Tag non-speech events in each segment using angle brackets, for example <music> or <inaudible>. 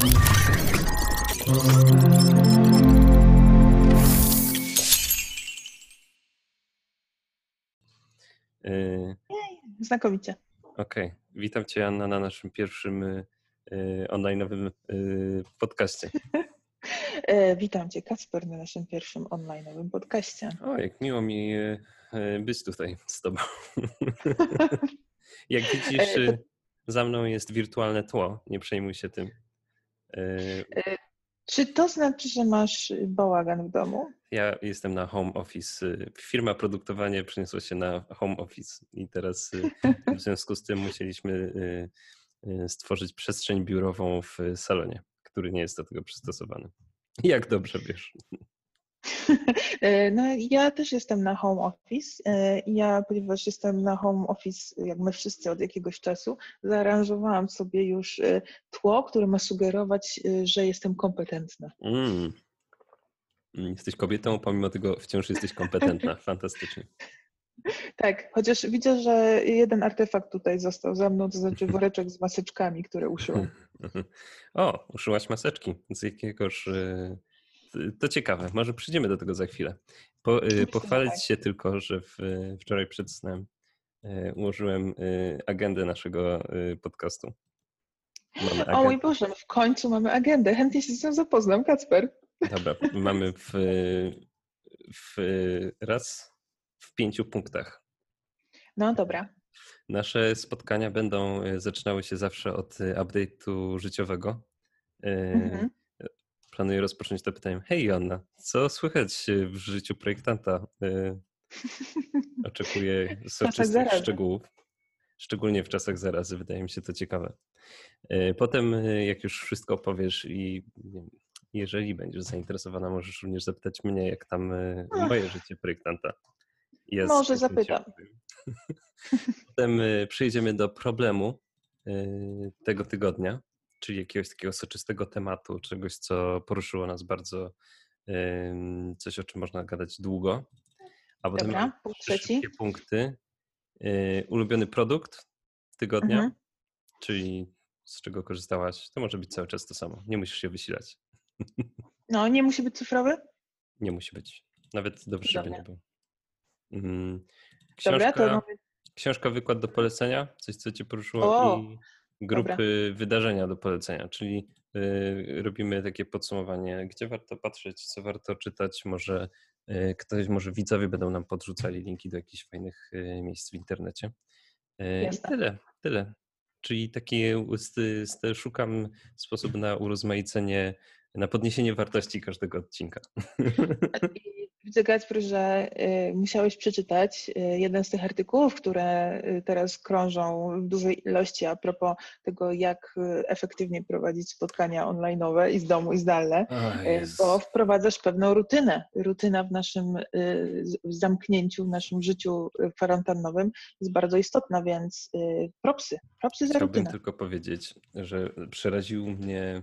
Yy, Znakomicie. Okej, witam Cię Anna na naszym pierwszym y, online'owym y, podcaście. <laughs> E, Witam Cię, Kasper, na naszym pierwszym online'owym podcaście. O, jak miło mi y, być tutaj z Tobą. <laughs> <laughs> Jak widzisz, E, za mną jest wirtualne tło, nie przejmuj się tym. Y, Czy to znaczy, że masz bałagan w domu? Ja jestem na home office. y, Firma produktowanie przeniosła się na home office i teraz y, w <laughs> związku z tym musieliśmy y, y, stworzyć przestrzeń biurową w salonie, który nie jest do tego przystosowany. Jak dobrze wiesz. <laughs> E, No, ja też jestem na home office. E, Ja, ponieważ jestem na home office, jak my wszyscy od jakiegoś czasu, zaaranżowałam sobie już e, tło, które ma sugerować, że jestem kompetentna. Mm. Mm, Jesteś kobietą, pomimo tego wciąż jesteś kompetentna. <laughs> Fantastycznie. Tak, chociaż widzę, że jeden artefakt tutaj został za mną, to znaczy <laughs> woreczek z maseczkami, które uszyłam. O, uszyłaś maseczki. Z jakiegoż. To ciekawe, może przyjdziemy do tego za chwilę. Po, y, pochwalić tak. się tylko, że w, wczoraj przed snem y, ułożyłem y, agendę naszego podcastu. Mamy O mój agendę. Boże, w końcu mamy agendę. Chętnie się z nią zapoznam, Kacper. Dobra, mamy w, w raz w pięciu punktach. No dobra. Nasze spotkania będą zaczynały się zawsze od update'u życiowego. Mhm. Planuję rozpocząć to pytaniem. Hej Joanna, co słychać w życiu projektanta? Y, <laughs> Oczekuję soczystych szczegółów. Szczególnie w czasach zarazy, wydaje mi się to ciekawe. Y, Potem, y, jak już wszystko opowiesz i jeżeli będziesz zainteresowana, możesz również zapytać mnie, jak tam moje życie projektanta. Z Może zapytam. <laughs> Potem przejdziemy do problemu tego tygodnia, czyli jakiegoś takiego soczystego tematu, czegoś, co poruszyło nas bardzo, coś, o czym można gadać długo. A potem Dobra, punkt trzeci. punkty. Y, Ulubiony produkt tygodnia, Mhm. czyli z czego korzystałaś. To może być cały czas to samo. Nie musisz się wysilać. No, nie musi być cyfrowy? Nie musi być. Nawet dobrze, żeby nie było. Mm, Dobra, to Książka, książka, wykład do polecenia, coś, co cię poruszyło O, i grupy wydarzenia do polecenia, czyli y, robimy takie podsumowanie, gdzie warto patrzeć, co warto czytać, może y, ktoś, może widzowie będą nam podrzucali linki do jakichś fajnych y, miejsc w internecie. I tyle, tyle. Czyli taki szukam sposób na urozmaicenie, na podniesienie wartości każdego odcinka. <laughs> Widzę, Kacper, że y, musiałeś przeczytać y, jeden z tych artykułów, które y, teraz krążą w dużej ilości a propos tego, jak efektywnie prowadzić spotkania online'owe i z domu, i zdalne, O, Jezus. bo wprowadzasz pewną rutynę. Rutyna w naszym w zamknięciu, w naszym życiu kwarantannowym jest bardzo istotna, więc propsy, propsy za Chciałbym rutynę. tylko powiedzieć, że przeraził mnie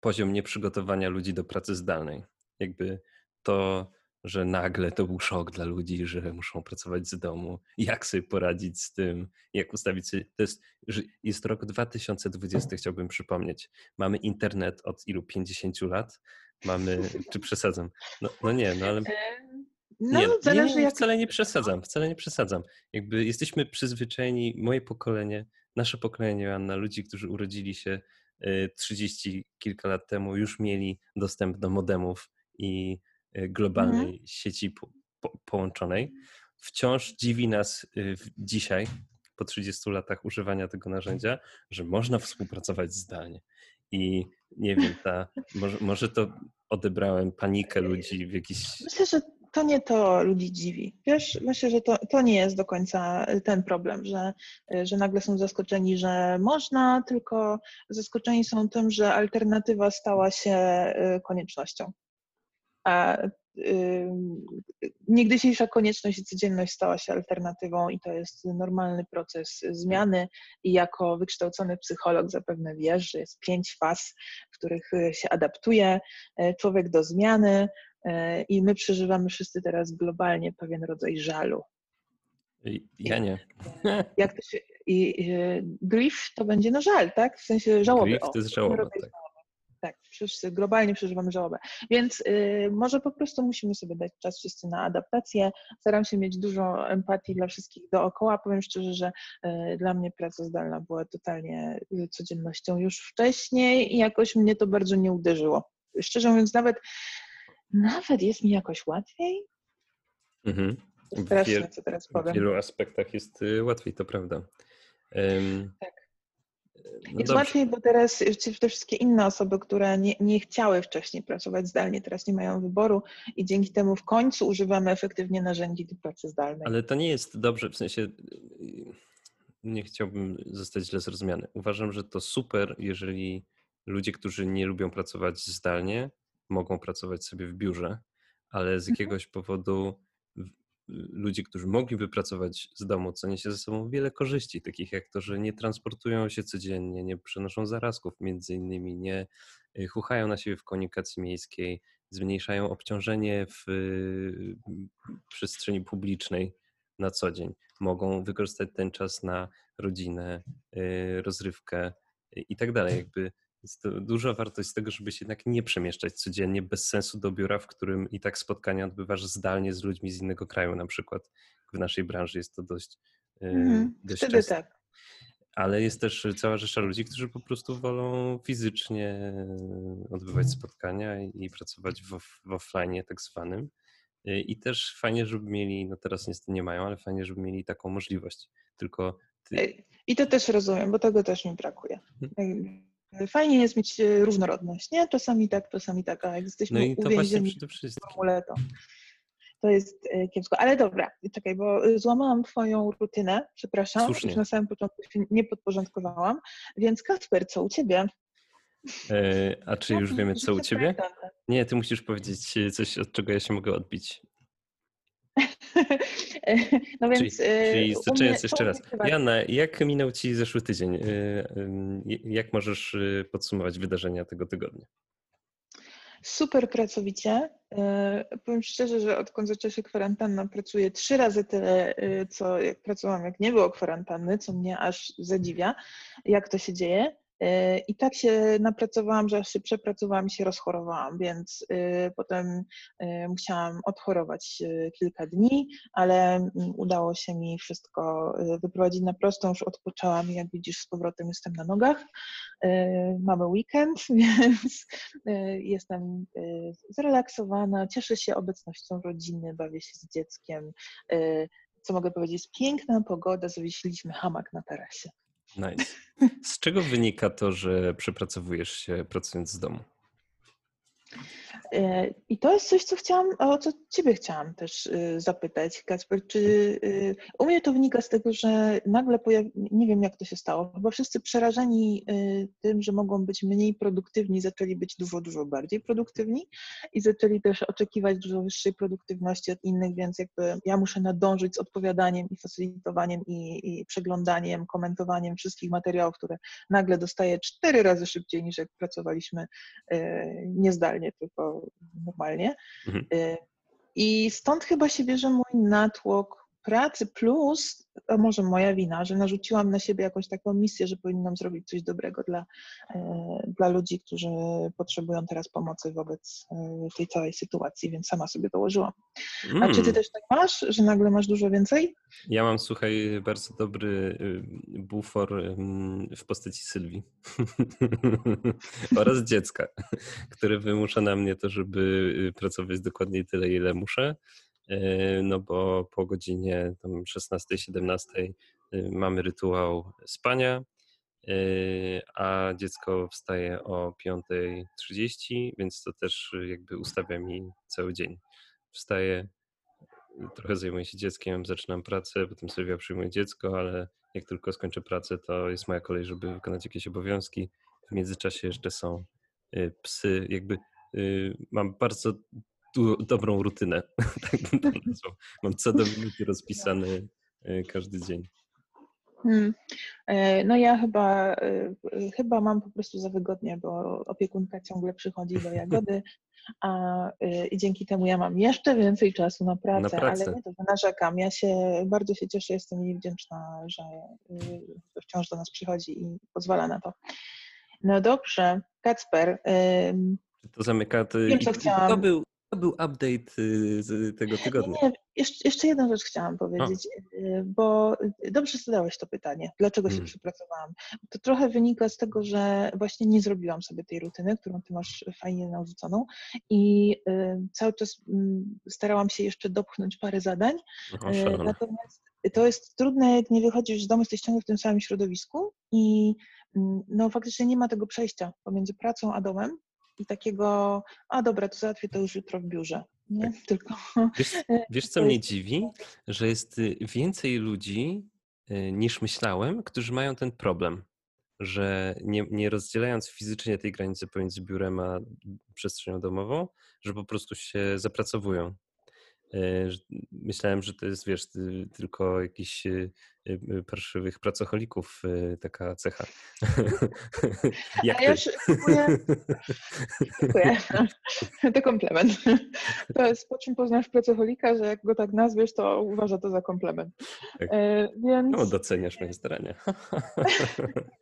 poziom nieprzygotowania ludzi do pracy zdalnej. Jakby to, że nagle to był szok dla ludzi, że muszą pracować z domu. Jak sobie poradzić z tym, jak ustawić sobie. To jest, jest rok 2020, chciałbym przypomnieć. Mamy internet od ilu? 50 lat? Mamy, czy przesadzam? No, no nie, no ale Y, No, nie, zależy nie, jak... wcale nie przesadzam, wcale nie przesadzam. Jakby jesteśmy przyzwyczajeni, moje pokolenie, nasze pokolenie, Joanna, ludzi, którzy urodzili się y, 30 kilka lat temu, już mieli dostęp do modemów i y, globalnej sieci po, po, połączonej. Wciąż dziwi nas w- dzisiaj, po 30 latach używania tego narzędzia, że można współpracować zdalnie. I nie wiem, ta, może, może to odebrałem panikę ludzi w jakiś Myślę, że to nie to ludzi dziwi. Wiesz, myślę, że to, to nie jest do końca ten problem, że, że nagle są zaskoczeni, że można, tylko zaskoczeni są tym, że alternatywa stała się koniecznością. A y, niegdysiejsza konieczność i codzienność stała się alternatywą i to jest normalny proces zmiany i jako wykształcony psycholog zapewne wiesz, że jest pięć faz, w których y, się adaptuje y, człowiek do zmiany, E, I my przeżywamy wszyscy teraz globalnie pewien rodzaj żalu. I- Ja nie. Jak to się, I e, grief to będzie no żal, tak? W sensie żałoby. Grief to jest żałoba, tak. Tak, wszyscy globalnie przeżywamy żałobę. Więc y, może po prostu musimy sobie dać czas wszyscy na adaptację. Staram się mieć dużo empatii dla wszystkich dookoła. Powiem szczerze, że y, dla mnie praca zdalna była totalnie y, codziennością już wcześniej i jakoś mnie to bardzo nie uderzyło. Szczerze mówiąc, nawet, nawet jest mi jakoś łatwiej. Mhm. Strasznie, co teraz powiem. W wielu aspektach jest y, łatwiej, to prawda. Um, tak. No jest łatwiej, bo teraz te wszystkie inne osoby, które nie, nie chciały wcześniej pracować zdalnie, teraz nie mają wyboru i dzięki temu w końcu używamy efektywnie narzędzi do pracy zdalnej. Ale to nie jest dobrze, w sensie y, nie chciałbym zostać źle zrozumiany. Uważam, że to super, jeżeli ludzie, którzy nie lubią pracować zdalnie, mogą pracować sobie w biurze, ale z Mhm. jakiegoś powodu ludzie, którzy mogliby pracować z domu, niesie ze sobą wiele korzyści, takich jak to, że nie transportują się codziennie, nie przenoszą zarazków między innymi, nie y, chuchają na siebie w komunikacji miejskiej, zmniejszają obciążenie w y, przestrzeni publicznej na co dzień. Mogą wykorzystać ten czas na rodzinę, y, rozrywkę i tak dalej. Jakby jest to duża wartość z tego, żeby się jednak nie przemieszczać codziennie bez sensu do biura, w którym i tak spotkania odbywasz zdalnie z ludźmi z innego kraju, na przykład w naszej branży jest to dość, Mhm, dość Wtedy częste. tak. Ale jest też cała rzesza ludzi, którzy po prostu wolą fizycznie odbywać spotkania i pracować w, w offline tak zwanym. I też fajnie, żeby mieli, no teraz niestety nie mają, ale fajnie, żeby mieli taką możliwość. Tylko ty... I to też rozumiem, bo tego też mi brakuje. Hmm. Fajnie jest mieć e, różnorodność, nie? Czasami tak, czasami tak, a jak jesteśmy No i to właśnie uwięzieni przede w wszystkim. formule, to, to jest e, kiepsko. Ale dobra, czekaj, bo e, złamałam twoją rutynę, przepraszam, Słusznie. już na samym początku się nie podporządkowałam, więc Kasper, co u ciebie? E, A czy już wiemy, co u ciebie? Nie, ty musisz powiedzieć coś, od czego ja się mogę odbić. <laughs> No więc Czyli, e, czyli u mnie- zaczynając jeszcze raz. Jana, jak minął ci zeszły tydzień? E, em, Jak możesz podsumować wydarzenia tego tygodnia? Super pracowicie. Powiem szczerze, że odkąd zaczęła się kwarantanna, pracuję trzy razy tyle, co jak pracowałam, jak nie było kwarantanny, co mnie aż zadziwia, jak to się dzieje. E, I tak się napracowałam, że się przepracowałam i się rozchorowałam, więc e, potem e, musiałam odchorować kilka dni, ale mm, udało się mi wszystko wyprowadzić na prostą. Już odpoczęłam i jak widzisz, z powrotem jestem na nogach. Mamy weekend, <laughs> więc jestem zrelaksowana, cieszę się obecnością rodziny, bawię się z dzieckiem. Co mogę powiedzieć? Piękna pogoda, zawiesiliśmy hamak na tarasie. Nice. <laughs> Z czego wynika to, że przepracowujesz się pracując z domu? E, I to jest coś, co chciałam, o co Ciebie chciałam też y, zapytać, Kacper. Czy y, u mnie to wynika z tego, że nagle pojawi, nie wiem jak to się stało, chyba wszyscy przerażeni y, tym, że mogą być mniej produktywni, zaczęli być dużo, dużo bardziej produktywni i zaczęli też oczekiwać dużo wyższej produktywności od innych, więc jakby ja muszę nadążyć z odpowiadaniem i facylitowaniem i, i przeglądaniem, komentowaniem wszystkich materiałów, które nagle dostaję cztery razy szybciej niż jak pracowaliśmy niezdalnie, tylko normalnie. Mhm. E, I stąd chyba się bierze mój natłok pracy, plus, a może moja wina, że narzuciłam na siebie jakąś taką misję, że powinnam zrobić coś dobrego dla, e, dla ludzi, którzy potrzebują teraz pomocy wobec e, tej całej sytuacji, więc sama sobie dołożyłam. A czy ty Mm. też tak masz, że nagle masz dużo więcej? Ja mam, słuchaj, bardzo dobry y, bufor w postaci Sylwii <laughs> oraz dziecka, <laughs> które wymusza na mnie to, żeby y, pracować dokładnie tyle, ile muszę. Y, No bo po godzinie tam 16-17 y, mamy rytuał spania, y, a dziecko wstaje o 5.30, więc to też jakby ustawia mi cały dzień. Wstaję, trochę zajmuję się dzieckiem, zaczynam pracę, potem Sylwia przyjmuje dziecko, ale jak tylko skończę pracę, to jest moja kolej, żeby wykonać jakieś obowiązki. W międzyczasie jeszcze są psy, jakby mam bardzo dobrą rutynę, <laughs> tak bym to nazwał. Mam co do minuty rozpisany y, każdy dzień. Hmm. E, No ja chyba, e, chyba mam po prostu za wygodnie, bo opiekunka ciągle przychodzi do Jagody, a e, i dzięki temu ja mam jeszcze więcej czasu na pracę, pracę. ale nie to, że narzekam. Ja się bardzo się cieszę, jestem jej wdzięczna, że e, wciąż do nas przychodzi i pozwala na to. No dobrze. Kacper. To zamyka. To, wiem, co chciałam. To był, to był update y, z tego tygodnia. Nie, jeszcze, jeszcze jedną rzecz chciałam powiedzieć, y, bo dobrze zadałeś to pytanie, dlaczego się hmm. przepracowałam. To trochę wynika z tego, że właśnie nie zrobiłam sobie tej rutyny, którą ty masz fajnie narzuconą i y, cały czas mm, starałam się jeszcze dopchnąć parę zadań, o, natomiast to jest trudne, jak nie wychodzisz z domu, jesteś ciągle w tym samym środowisku i mm, no faktycznie nie ma tego przejścia pomiędzy pracą a domem, i takiego, a dobra, to załatwię to już jutro w biurze. Nie? Tak. Tylko. Wiesz, <laughs> wiesz co mnie dziwi? Że jest y, więcej ludzi y, niż myślałem, którzy mają ten problem, że nie, nie rozdzielając fizycznie tej granicy pomiędzy biurem a przestrzenią domową, że po prostu się zapracowują. E, myślałem, że to jest, wiesz, tylko jakiś e, e, parszywych pracocholików taka cecha. <laughs> Jak A ja już dziękuję. dziękuję. <laughs> To komplement. To jest po czym poznasz pracocholika, że jak go tak nazwiesz, to uważa to za komplement. Tak. Więc... No, doceniasz moje starania. <laughs>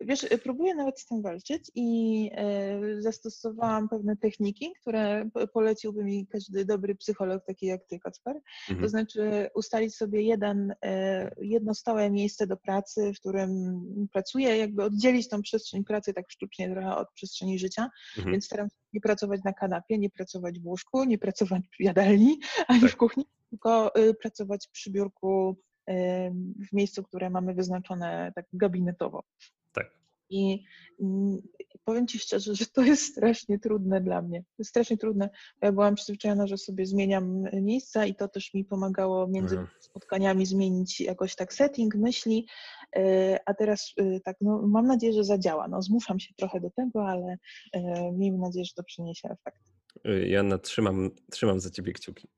Wiesz, y, próbuję nawet z tym walczyć i y, zastosowałam pewne techniki, które poleciłby mi każdy dobry psycholog, taki jak ty, Kacper. Mhm. To znaczy ustalić sobie jeden, y, jedno stałe miejsce do pracy, w którym pracuję, jakby oddzielić tą przestrzeń pracy tak sztucznie trochę od przestrzeni życia, mhm. więc staram się nie pracować na kanapie, nie pracować w łóżku, nie pracować w jadalni <laughs> ani tak. w kuchni, tylko pracować przy biurku w miejscu, które mamy wyznaczone tak gabinetowo. I mm, powiem Ci szczerze, że to jest strasznie trudne dla mnie. To jest strasznie trudne. Ja byłam przyzwyczajona, że sobie zmieniam miejsca i to też mi pomagało między mhm. spotkaniami zmienić jakoś tak setting, myśli, e, a teraz e, tak, no, mam nadzieję, że zadziała. No, zmuszam się trochę do tego, ale e, miejmy nadzieję, że to przyniesie efekt. Joanna, trzymam, trzymam za Ciebie kciuki.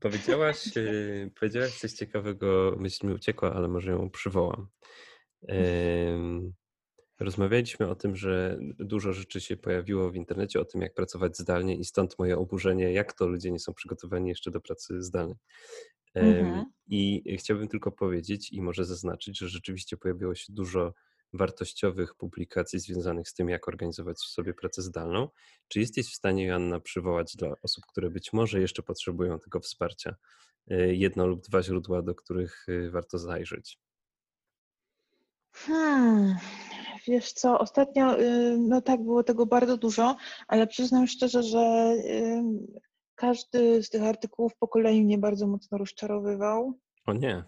Powiedziałaś, powiedziałaś coś ciekawego, myśl mi uciekła, ale może ją przywołam. Rozmawialiśmy o tym, że dużo rzeczy się pojawiło w internecie o tym, jak pracować zdalnie, i stąd moje oburzenie, jak to ludzie nie są przygotowani jeszcze do pracy zdalnej. Mhm. I chciałbym tylko powiedzieć i może zaznaczyć, że rzeczywiście pojawiło się dużo wartościowych publikacji związanych z tym, jak organizować sobie pracę zdalną. Czy jesteś w stanie, Joanna, przywołać dla osób, które być może jeszcze potrzebują tego wsparcia, e, jedno lub dwa źródła, do których e, warto zajrzeć? Hmm, wiesz co, ostatnio, y, no tak, było tego bardzo dużo, ale przyznam szczerze, że każdy z tych artykułów po kolei mnie bardzo mocno rozczarowywał. O nie.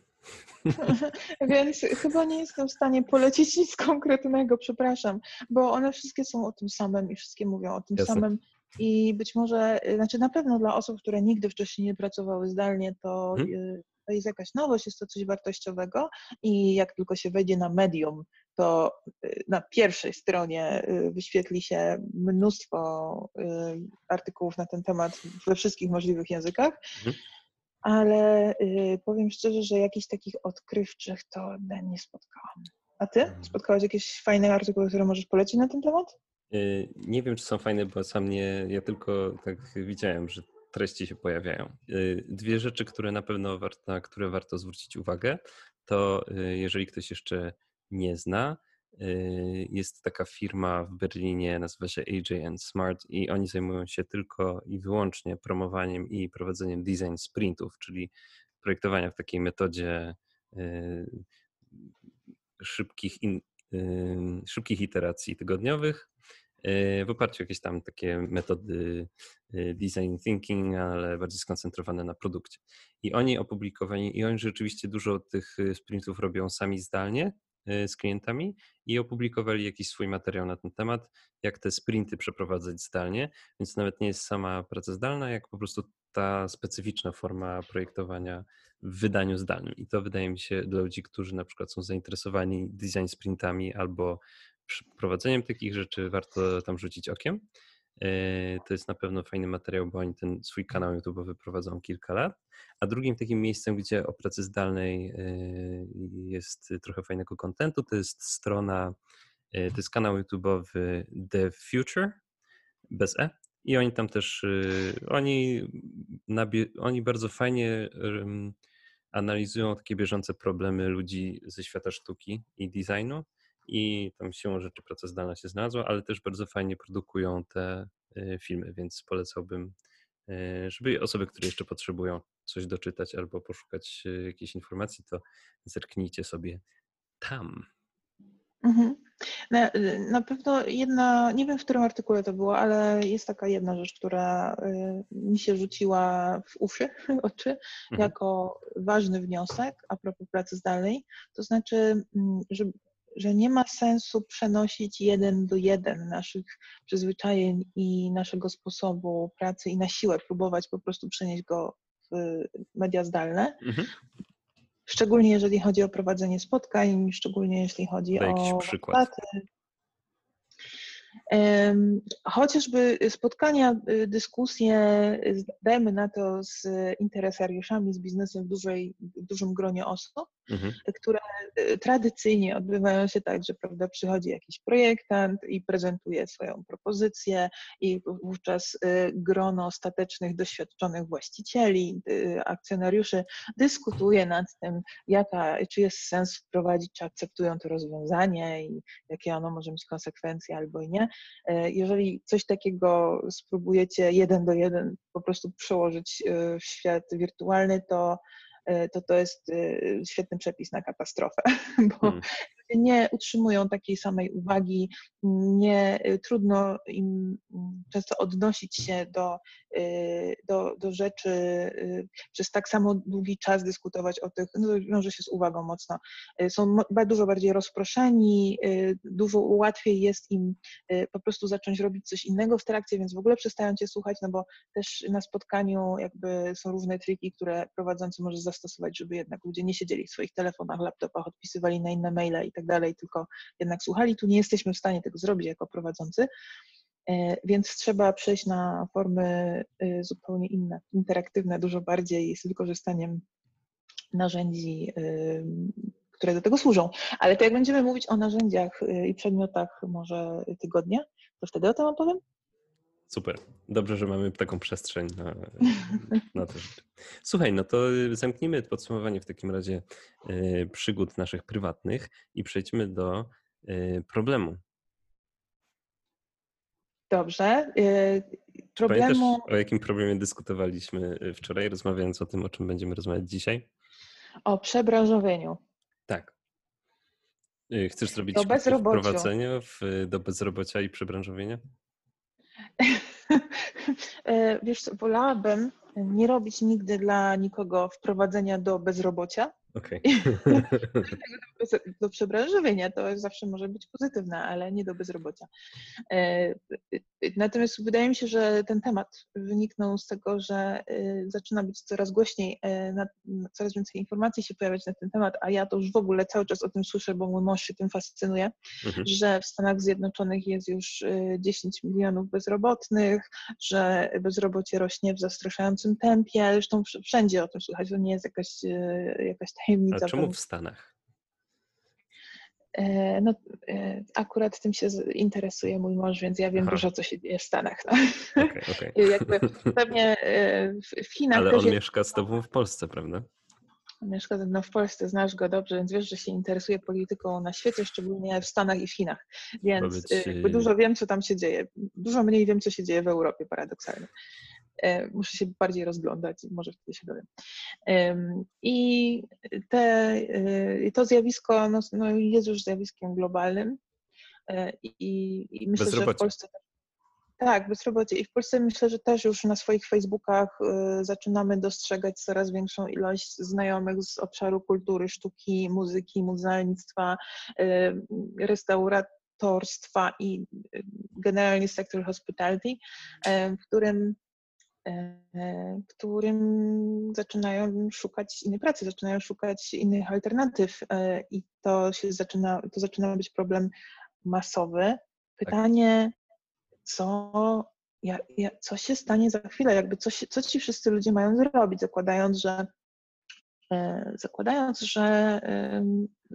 <laughs> Więc chyba nie jestem w stanie polecić nic konkretnego, przepraszam, bo one wszystkie są o tym samym i wszystkie mówią o tym Jasne. samym. I być może, y, znaczy na pewno dla osób, które nigdy wcześniej nie pracowały zdalnie, to hmm to jest jakaś nowość, jest to coś wartościowego i jak tylko się wejdzie na medium, to y, na pierwszej stronie y, wyświetli się mnóstwo y, artykułów na ten temat we wszystkich możliwych językach. Mhm. Ale powiem szczerze, że jakichś takich odkrywczych to nie spotkałam. A ty? Mhm. Spotkałaś jakieś fajne artykuły, które możesz polecić na ten temat? Nie wiem, czy są fajne, bo sam nie, ja tylko tak widziałem, że treści się pojawiają. Y, dwie rzeczy, które na pewno na które warto zwrócić uwagę, to y, jeżeli ktoś jeszcze nie zna, y, jest taka firma w Berlinie, nazywa się AJN Smart i oni zajmują się tylko i wyłącznie promowaniem i prowadzeniem design sprintów, czyli projektowania w takiej metodzie szybkich, szybkich iteracji tygodniowych w oparciu o jakieś tam takie metody Y, design thinking, ale bardziej skoncentrowane na produkcie. I oni opublikowali, i oni rzeczywiście dużo tych y, sprintów robią sami zdalnie y, z klientami i opublikowali jakiś swój materiał na ten temat, jak te sprinty przeprowadzać zdalnie, więc nawet nie jest sama praca zdalna, jak po prostu ta specyficzna forma projektowania w wydaniu zdalnym. I to wydaje mi się dla ludzi, którzy na przykład są zainteresowani design sprintami albo prowadzeniem takich rzeczy, warto tam rzucić okiem. E, to jest na pewno fajny materiał, bo oni ten swój kanał YouTube prowadzą kilka lat. A drugim takim miejscem, gdzie o pracy zdalnej e, jest trochę fajnego kontentu, to jest strona, e, to jest kanał YouTube'owy The Future bez E. I oni tam też, oni, oni bardzo fajnie analizują takie bieżące problemy ludzi ze świata sztuki i designu i tam siłą rzeczy praca zdalna się znalazła, ale też bardzo fajnie produkują te filmy, więc polecałbym, żeby osoby, które jeszcze potrzebują coś doczytać albo poszukać jakiejś informacji, to zerknijcie sobie tam. Mhm. Na, na, pewno jedna, nie wiem w którym artykule to było, ale jest taka jedna rzecz, która y, mi się rzuciła w uszy, <laughs> oczy, mhm. jako ważny wniosek a propos pracy zdalnej. To znaczy, mm, że, że nie ma sensu przenosić jeden do jeden naszych przyzwyczajeń i naszego sposobu pracy i na siłę próbować po prostu przenieść go w media zdalne, mhm. Szczególnie jeżeli chodzi o prowadzenie spotkań, szczególnie jeśli chodzi Daj o przykład. Chociażby spotkania, y, dyskusje, dajmy na to z interesariuszami, z biznesem w, dużej, w dużym gronie osób, mhm. które y, tradycyjnie odbywają się tak, że prawda, przychodzi jakiś projektant i prezentuje swoją propozycję i wówczas y, grono ostatecznych, doświadczonych właścicieli, akcjonariuszy dyskutuje nad tym, jaka, czy jest sens wprowadzić, czy akceptują to rozwiązanie i jakie ono może mieć konsekwencje albo i nie. E, jeżeli coś takiego spróbujecie jeden do jeden po prostu przełożyć w świat wirtualny, to to to jest świetny przepis na katastrofę, <laughs> bo hmm nie utrzymują takiej samej uwagi, nie y, trudno im mm, często odnosić się do, y, do, do rzeczy y, przez tak samo długi czas dyskutować o tych, no wiąże się z uwagą mocno. Są dużo bardziej rozproszeni, dużo łatwiej jest im po prostu zacząć robić coś innego w trakcie, więc w ogóle przestają cię słuchać, no bo też na spotkaniu jakby są różne triki, które prowadzący może zastosować, żeby jednak ludzie nie siedzieli w swoich telefonach, laptopach, odpisywali na inne maile i tak dalej, tylko jednak słuchali. Tu nie jesteśmy w stanie tego zrobić jako prowadzący, e, więc trzeba przejść na formy e, zupełnie inne, interaktywne, dużo bardziej z wykorzystaniem narzędzi, e, które do tego służą. Ale to jak będziemy mówić o narzędziach i przedmiotach może tygodnia, to wtedy o tym opowiem. Super. Dobrze, że mamy taką przestrzeń na, <laughs> na te rzeczy. Słuchaj, no to zamknijmy podsumowanie w takim razie e, przygód naszych prywatnych i przejdźmy do e, problemu. Dobrze. Problemu... Pamiętasz, o jakim problemie dyskutowaliśmy wczoraj, rozmawiając o tym, o czym będziemy rozmawiać dzisiaj? O przebranżowieniu. Tak. Chcesz zrobić wprowadzenie w, do bezrobocia i przebranżowienia? <laughs> E, wiesz wolałabym nie robić nigdy dla nikogo wprowadzenia do bezrobocia, Okay. <laughs> do, do przebranżowienia to zawsze może być pozytywne, ale nie do bezrobocia. E, natomiast wydaje mi się, że ten temat wyniknął z tego, że e, zaczyna być coraz głośniej, e, coraz więcej informacji się pojawiać na ten temat, a ja to już w ogóle cały czas o tym słyszę, bo mój mąż się tym fascynuje, mhm. że w Stanach Zjednoczonych jest już 10 milionów bezrobotnych, że bezrobocie rośnie w zastraszającym tempie, zresztą wszędzie o tym słychać, to nie jest jakaś, jakaś tajemnica. A czemu w Stanach? E, no, e, akurat tym się interesuje mój mąż, więc ja wiem Aha. dużo, co się dzieje w Stanach. No. Okay, okay. <laughs> Jakby pewnie e, w Chinach. Ale on jest... mieszka z tobą w Polsce, prawda? Mieszka no, w Polsce, znasz go dobrze, więc wiesz, że się interesuje polityką na świecie, szczególnie w Stanach i w Chinach. Więc dużo wiem, co tam się dzieje. Dużo mniej wiem, co się dzieje w Europie, paradoksalnie. E, muszę się bardziej rozglądać, może wtedy się dowiem. I te, e, to zjawisko no, no jest już zjawiskiem globalnym e, i, i myślę, że w Polsce tak, bezrobocie. I w Polsce myślę, że też już na swoich Facebookach zaczynamy dostrzegać coraz większą ilość znajomych z obszaru kultury, sztuki, muzyki, muzealnictwa, restauratorstwa i generalnie sektor hospitality, w którym którym zaczynają szukać innej pracy, zaczynają szukać innych alternatyw e, i to się zaczyna, to zaczyna być problem masowy. Tak. Pytanie, co, ja, ja, co się stanie za chwilę, jakby co, się, co ci wszyscy ludzie mają zrobić, zakładając, że e, zakładając, że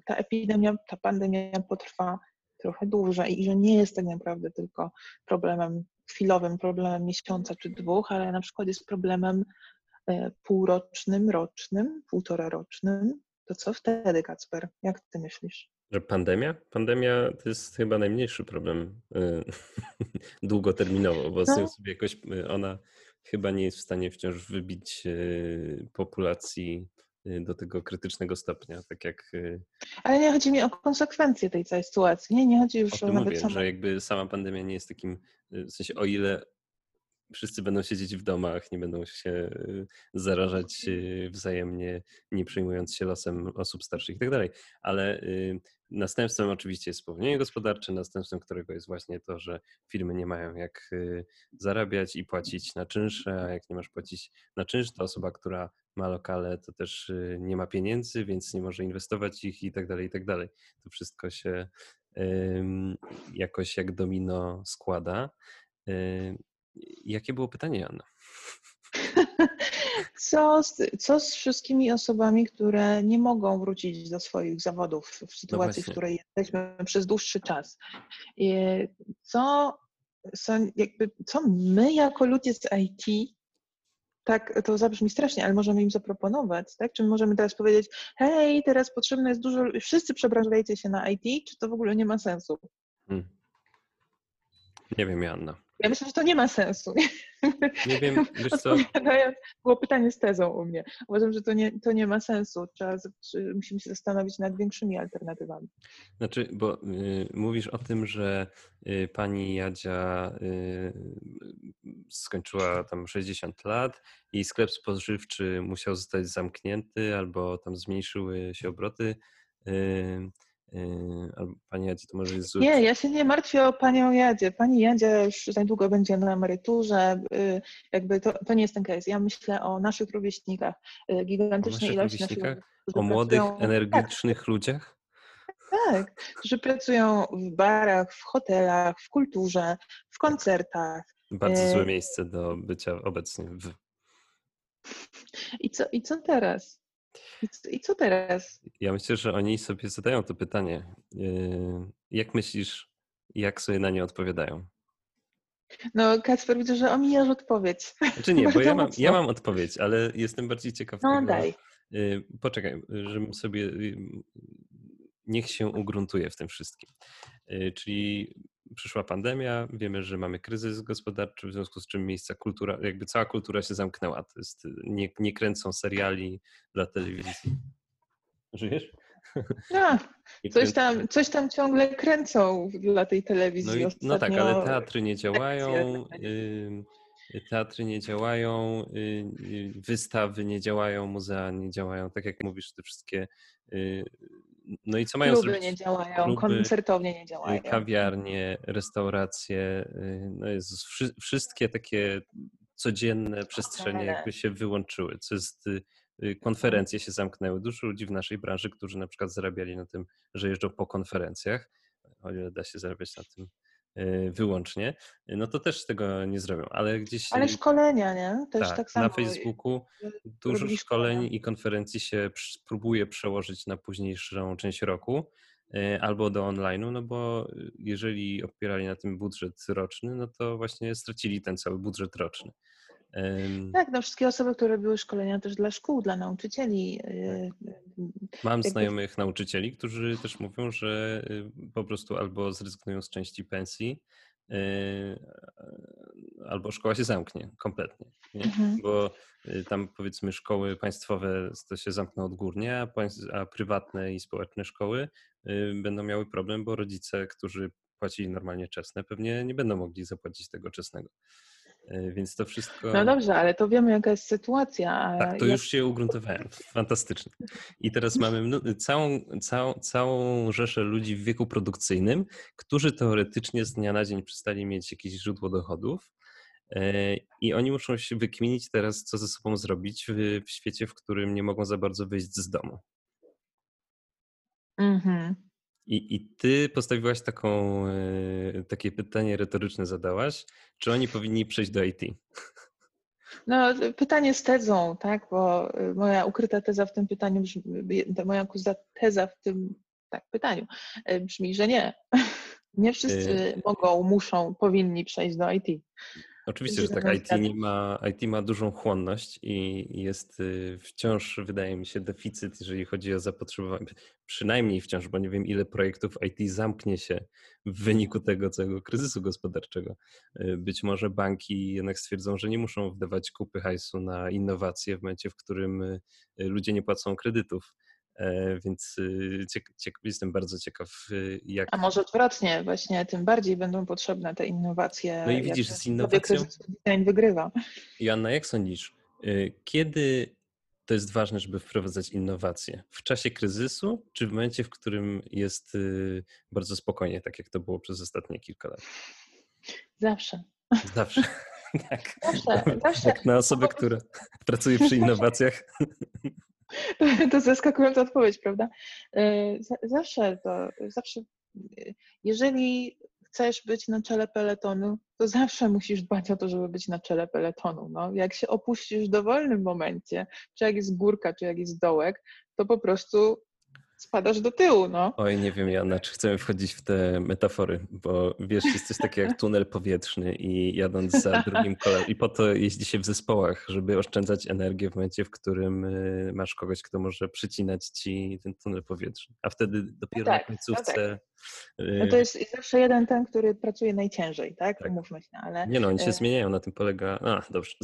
ta epidemia, ta pandemia potrwa trochę dłużej i że nie jest tak naprawdę tylko problemem chwilowym problemem miesiąca czy dwóch, ale na przykład jest problemem e, półrocznym, rocznym, półtora rocznym, to co wtedy, Kacper? Jak ty myślisz? Że pandemia? Pandemia to jest chyba najmniejszy problem y, <laughs> długoterminowo, bo no. sobie jakoś y, ona chyba nie jest w stanie wciąż wybić populacji do tego krytycznego stopnia, tak jak... Ale nie chodzi mi o konsekwencje tej całej sytuacji, nie, nie chodzi już o, o nawet mówię, że jakby sama pandemia nie jest takim, w sensie o ile wszyscy będą siedzieć w domach, nie będą się y, zarażać y, wzajemnie, nie przejmując się losem osób starszych i tak dalej. Ale y, następstwem oczywiście jest spowolnienie gospodarcze, następstwem którego jest właśnie to, że firmy nie mają jak zarabiać i płacić na czynsze, a jak nie masz płacić na czynsz, to osoba, która ma lokale, to też nie ma pieniędzy, więc nie może inwestować ich i tak dalej, i tak dalej. To wszystko się jakoś jak domino składa. Jakie było pytanie, Joanna? <laughs> Co z, co z wszystkimi osobami, które nie mogą wrócić do swoich zawodów w no sytuacji, no w której jesteśmy przez dłuższy czas? Co, są, jakby, co my jako ludzie z IT, tak to zabrzmi strasznie, ale możemy im zaproponować, tak? Czy możemy teraz powiedzieć, hej, teraz potrzebne jest dużo, wszyscy przebranżajcie się na IT, czy to w ogóle nie ma sensu? Hmm. Nie wiem, Joanna. Ja myślę, że to nie ma sensu. Nie wiem, <laughs> wiesz co? Było pytanie z tezą u mnie. Uważam, że to nie, to nie ma sensu. Trzeba, musimy się zastanowić nad większymi alternatywami. Znaczy, bo y, mówisz o tym, że y, pani Jadzia y, skończyła tam 60 lat i sklep spożywczy musiał zostać zamknięty albo tam zmniejszyły się obroty. Y, Yy, pani Jadzie to może jest... Nie, ja się nie martwię o Panią Jadzie. Pani Jadzie już za niedługo będzie na emeryturze. Yy, jakby to, to nie jest ten case. Ja myślę o naszych rówieśnikach. Yy, gigantycznej ilości naszych O młodych, pracują... energicznych tak. ludziach? Tak, którzy pracują w barach, w hotelach, w kulturze, w koncertach. Bardzo złe miejsce do bycia obecnie. W... I co, I co teraz? I co teraz? Ja myślę, że oni sobie zadają to pytanie. Yy, jak myślisz, jak sobie na nie odpowiadają? No, Kacper, widzę, że omijasz odpowiedź. Znaczy nie, bo ja mam, ja mam odpowiedź, ale jestem bardziej ciekaw no, tego. Daj. Yy, poczekaj, żebym sobie... Yy, niech się ugruntuje w tym wszystkim. Czyli przyszła pandemia, wiemy, że mamy kryzys gospodarczy, w związku z czym miejsca kultura, jakby cała kultura się zamknęła. To jest, nie, nie kręcą seriali dla telewizji. Żyjesz? No, <laughs> coś tam, coś tam ciągle kręcą dla tej telewizji. No, i, no tak, ale teatry nie działają, teatry nie działają, y, y, wystawy nie działają, muzea nie działają, tak jak mówisz, te wszystkie y, no i co mają Kluby zrobić? nie działają, Kluby, koncertownie nie działają. Kawiarnie, restauracje, no jest, wszystkie takie codzienne przestrzenie jakby się wyłączyły, co jest y, konferencje się zamknęły. Dużo ludzi w naszej branży, którzy na przykład zarabiali na tym, że jeżdżą po konferencjach, o ile da się zarabiać na tym y, wyłącznie, no to też tego nie zrobią, ale gdzieś... Ale szkolenia, nie? Też tak, tak samo. na Facebooku dużo szkoleń i konferencji się próbuje przełożyć na późniejszą część roku y, albo do online'u, no bo jeżeli opierali na tym budżet roczny, no to właśnie stracili ten cały budżet roczny. Tak, no wszystkie osoby, które były szkolenia też dla szkół, dla nauczycieli. Y, tak. Mam Jakby... znajomych nauczycieli, którzy też mówią, że y, po prostu albo zrezygnują z części pensji, y, albo szkoła się zamknie kompletnie. Mhm. Bo tam powiedzmy szkoły państwowe to się zamkną odgórnie, a prywatne i społeczne szkoły będą miały problem, bo rodzice, którzy płacili normalnie czesne, pewnie nie będą mogli zapłacić tego czesnego. E, więc to wszystko. No dobrze, ale to wiemy, jaka jest sytuacja. Tak, to jak... już się ugruntowałem. Fantastycznie. I teraz mamy całą, całą, całą rzeszę ludzi w wieku produkcyjnym, którzy teoretycznie z dnia na dzień przestali mieć jakieś źródło dochodów. E, I oni muszą się wykminić teraz, co ze sobą zrobić w, w świecie, w którym nie mogą za bardzo wyjść z domu. Mhm. I, I ty postawiłaś taką, e, takie pytanie retoryczne, zadałaś, czy oni powinni przejść do IT? No, pytanie z tezą, tak, bo e, moja ukryta teza w tym pytaniu brzmi, moja teza w tym tak, pytaniu e, brzmi, że nie. <laughs> Nie wszyscy mogą, muszą, powinni przejść do IT. Oczywiście, że tak. IT, nie ma, IT ma dużą chłonność i jest y, wciąż, wydaje mi się, deficyt, jeżeli chodzi o zapotrzebowanie. Przynajmniej wciąż, bo nie wiem, ile projektów IT zamknie się w wyniku tego całego kryzysu gospodarczego. Y, być może banki jednak stwierdzą, że nie muszą wdawać kupy hajsu na innowacje w momencie, w którym y, ludzie nie płacą kredytów. E, więc jestem bardzo ciekaw, jak. A może odwrotnie, właśnie tym bardziej będą potrzebne te innowacje. No i widzisz, z innowacją. Design wygrywa. Joanna, jak sądzisz, y, kiedy to jest ważne, żeby wprowadzać innowacje? W czasie kryzysu, czy w momencie, w którym jest y, bardzo spokojnie, tak jak to było przez ostatnie kilka lat? Zawsze. Zawsze. <laughs> Tak. Zawsze, zawsze. Jak na osobę, która pracuje przy innowacjach. <laughs> To zaskakująca odpowiedź, prawda? E, zawsze to, zawsze, jeżeli chcesz być na czele peletonu, to zawsze musisz dbać o to, żeby być na czele peletonu. No, jak się opuścisz w dowolnym momencie, czy jak jest górka, czy jak jest dołek, to po prostu spadasz do tyłu, no. Oj, nie wiem, Jana, czy chcemy wchodzić w te metafory, bo wiesz, jest coś takiego jak tunel powietrzny i jadąc za <laughs> drugim kolem i po to jeździ się w zespołach, żeby oszczędzać energię w momencie, w którym y, masz kogoś, kto może przycinać ci ten tunel powietrzny, a wtedy dopiero no tak, na końcówce... No, tak. no to jest zawsze jeden ten, który pracuje najciężej, tak? tak. Umówmy się, ale... Nie no, oni się y zmieniają, na tym polega... A, dobrze,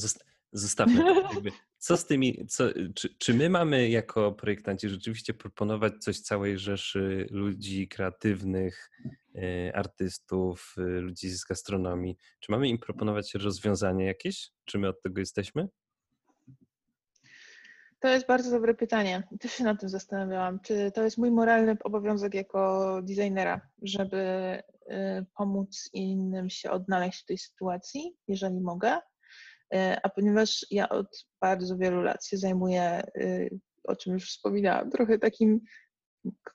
Zostawmy to. <laughs> Jakby, co z tymi, co, czy, czy my mamy jako projektanci rzeczywiście proponować coś całej rzeszy ludzi kreatywnych, e, artystów, e, ludzi z gastronomii? Czy mamy im proponować rozwiązanie jakieś? Czy my od tego jesteśmy? To jest bardzo dobre pytanie. Też się nad tym zastanawiałam. Czy to jest mój moralny obowiązek jako designera, żeby e, pomóc innym się odnaleźć w tej sytuacji, jeżeli mogę? E, a ponieważ ja od bardzo wielu lat się zajmuję, y, o czym już wspominałam, trochę takim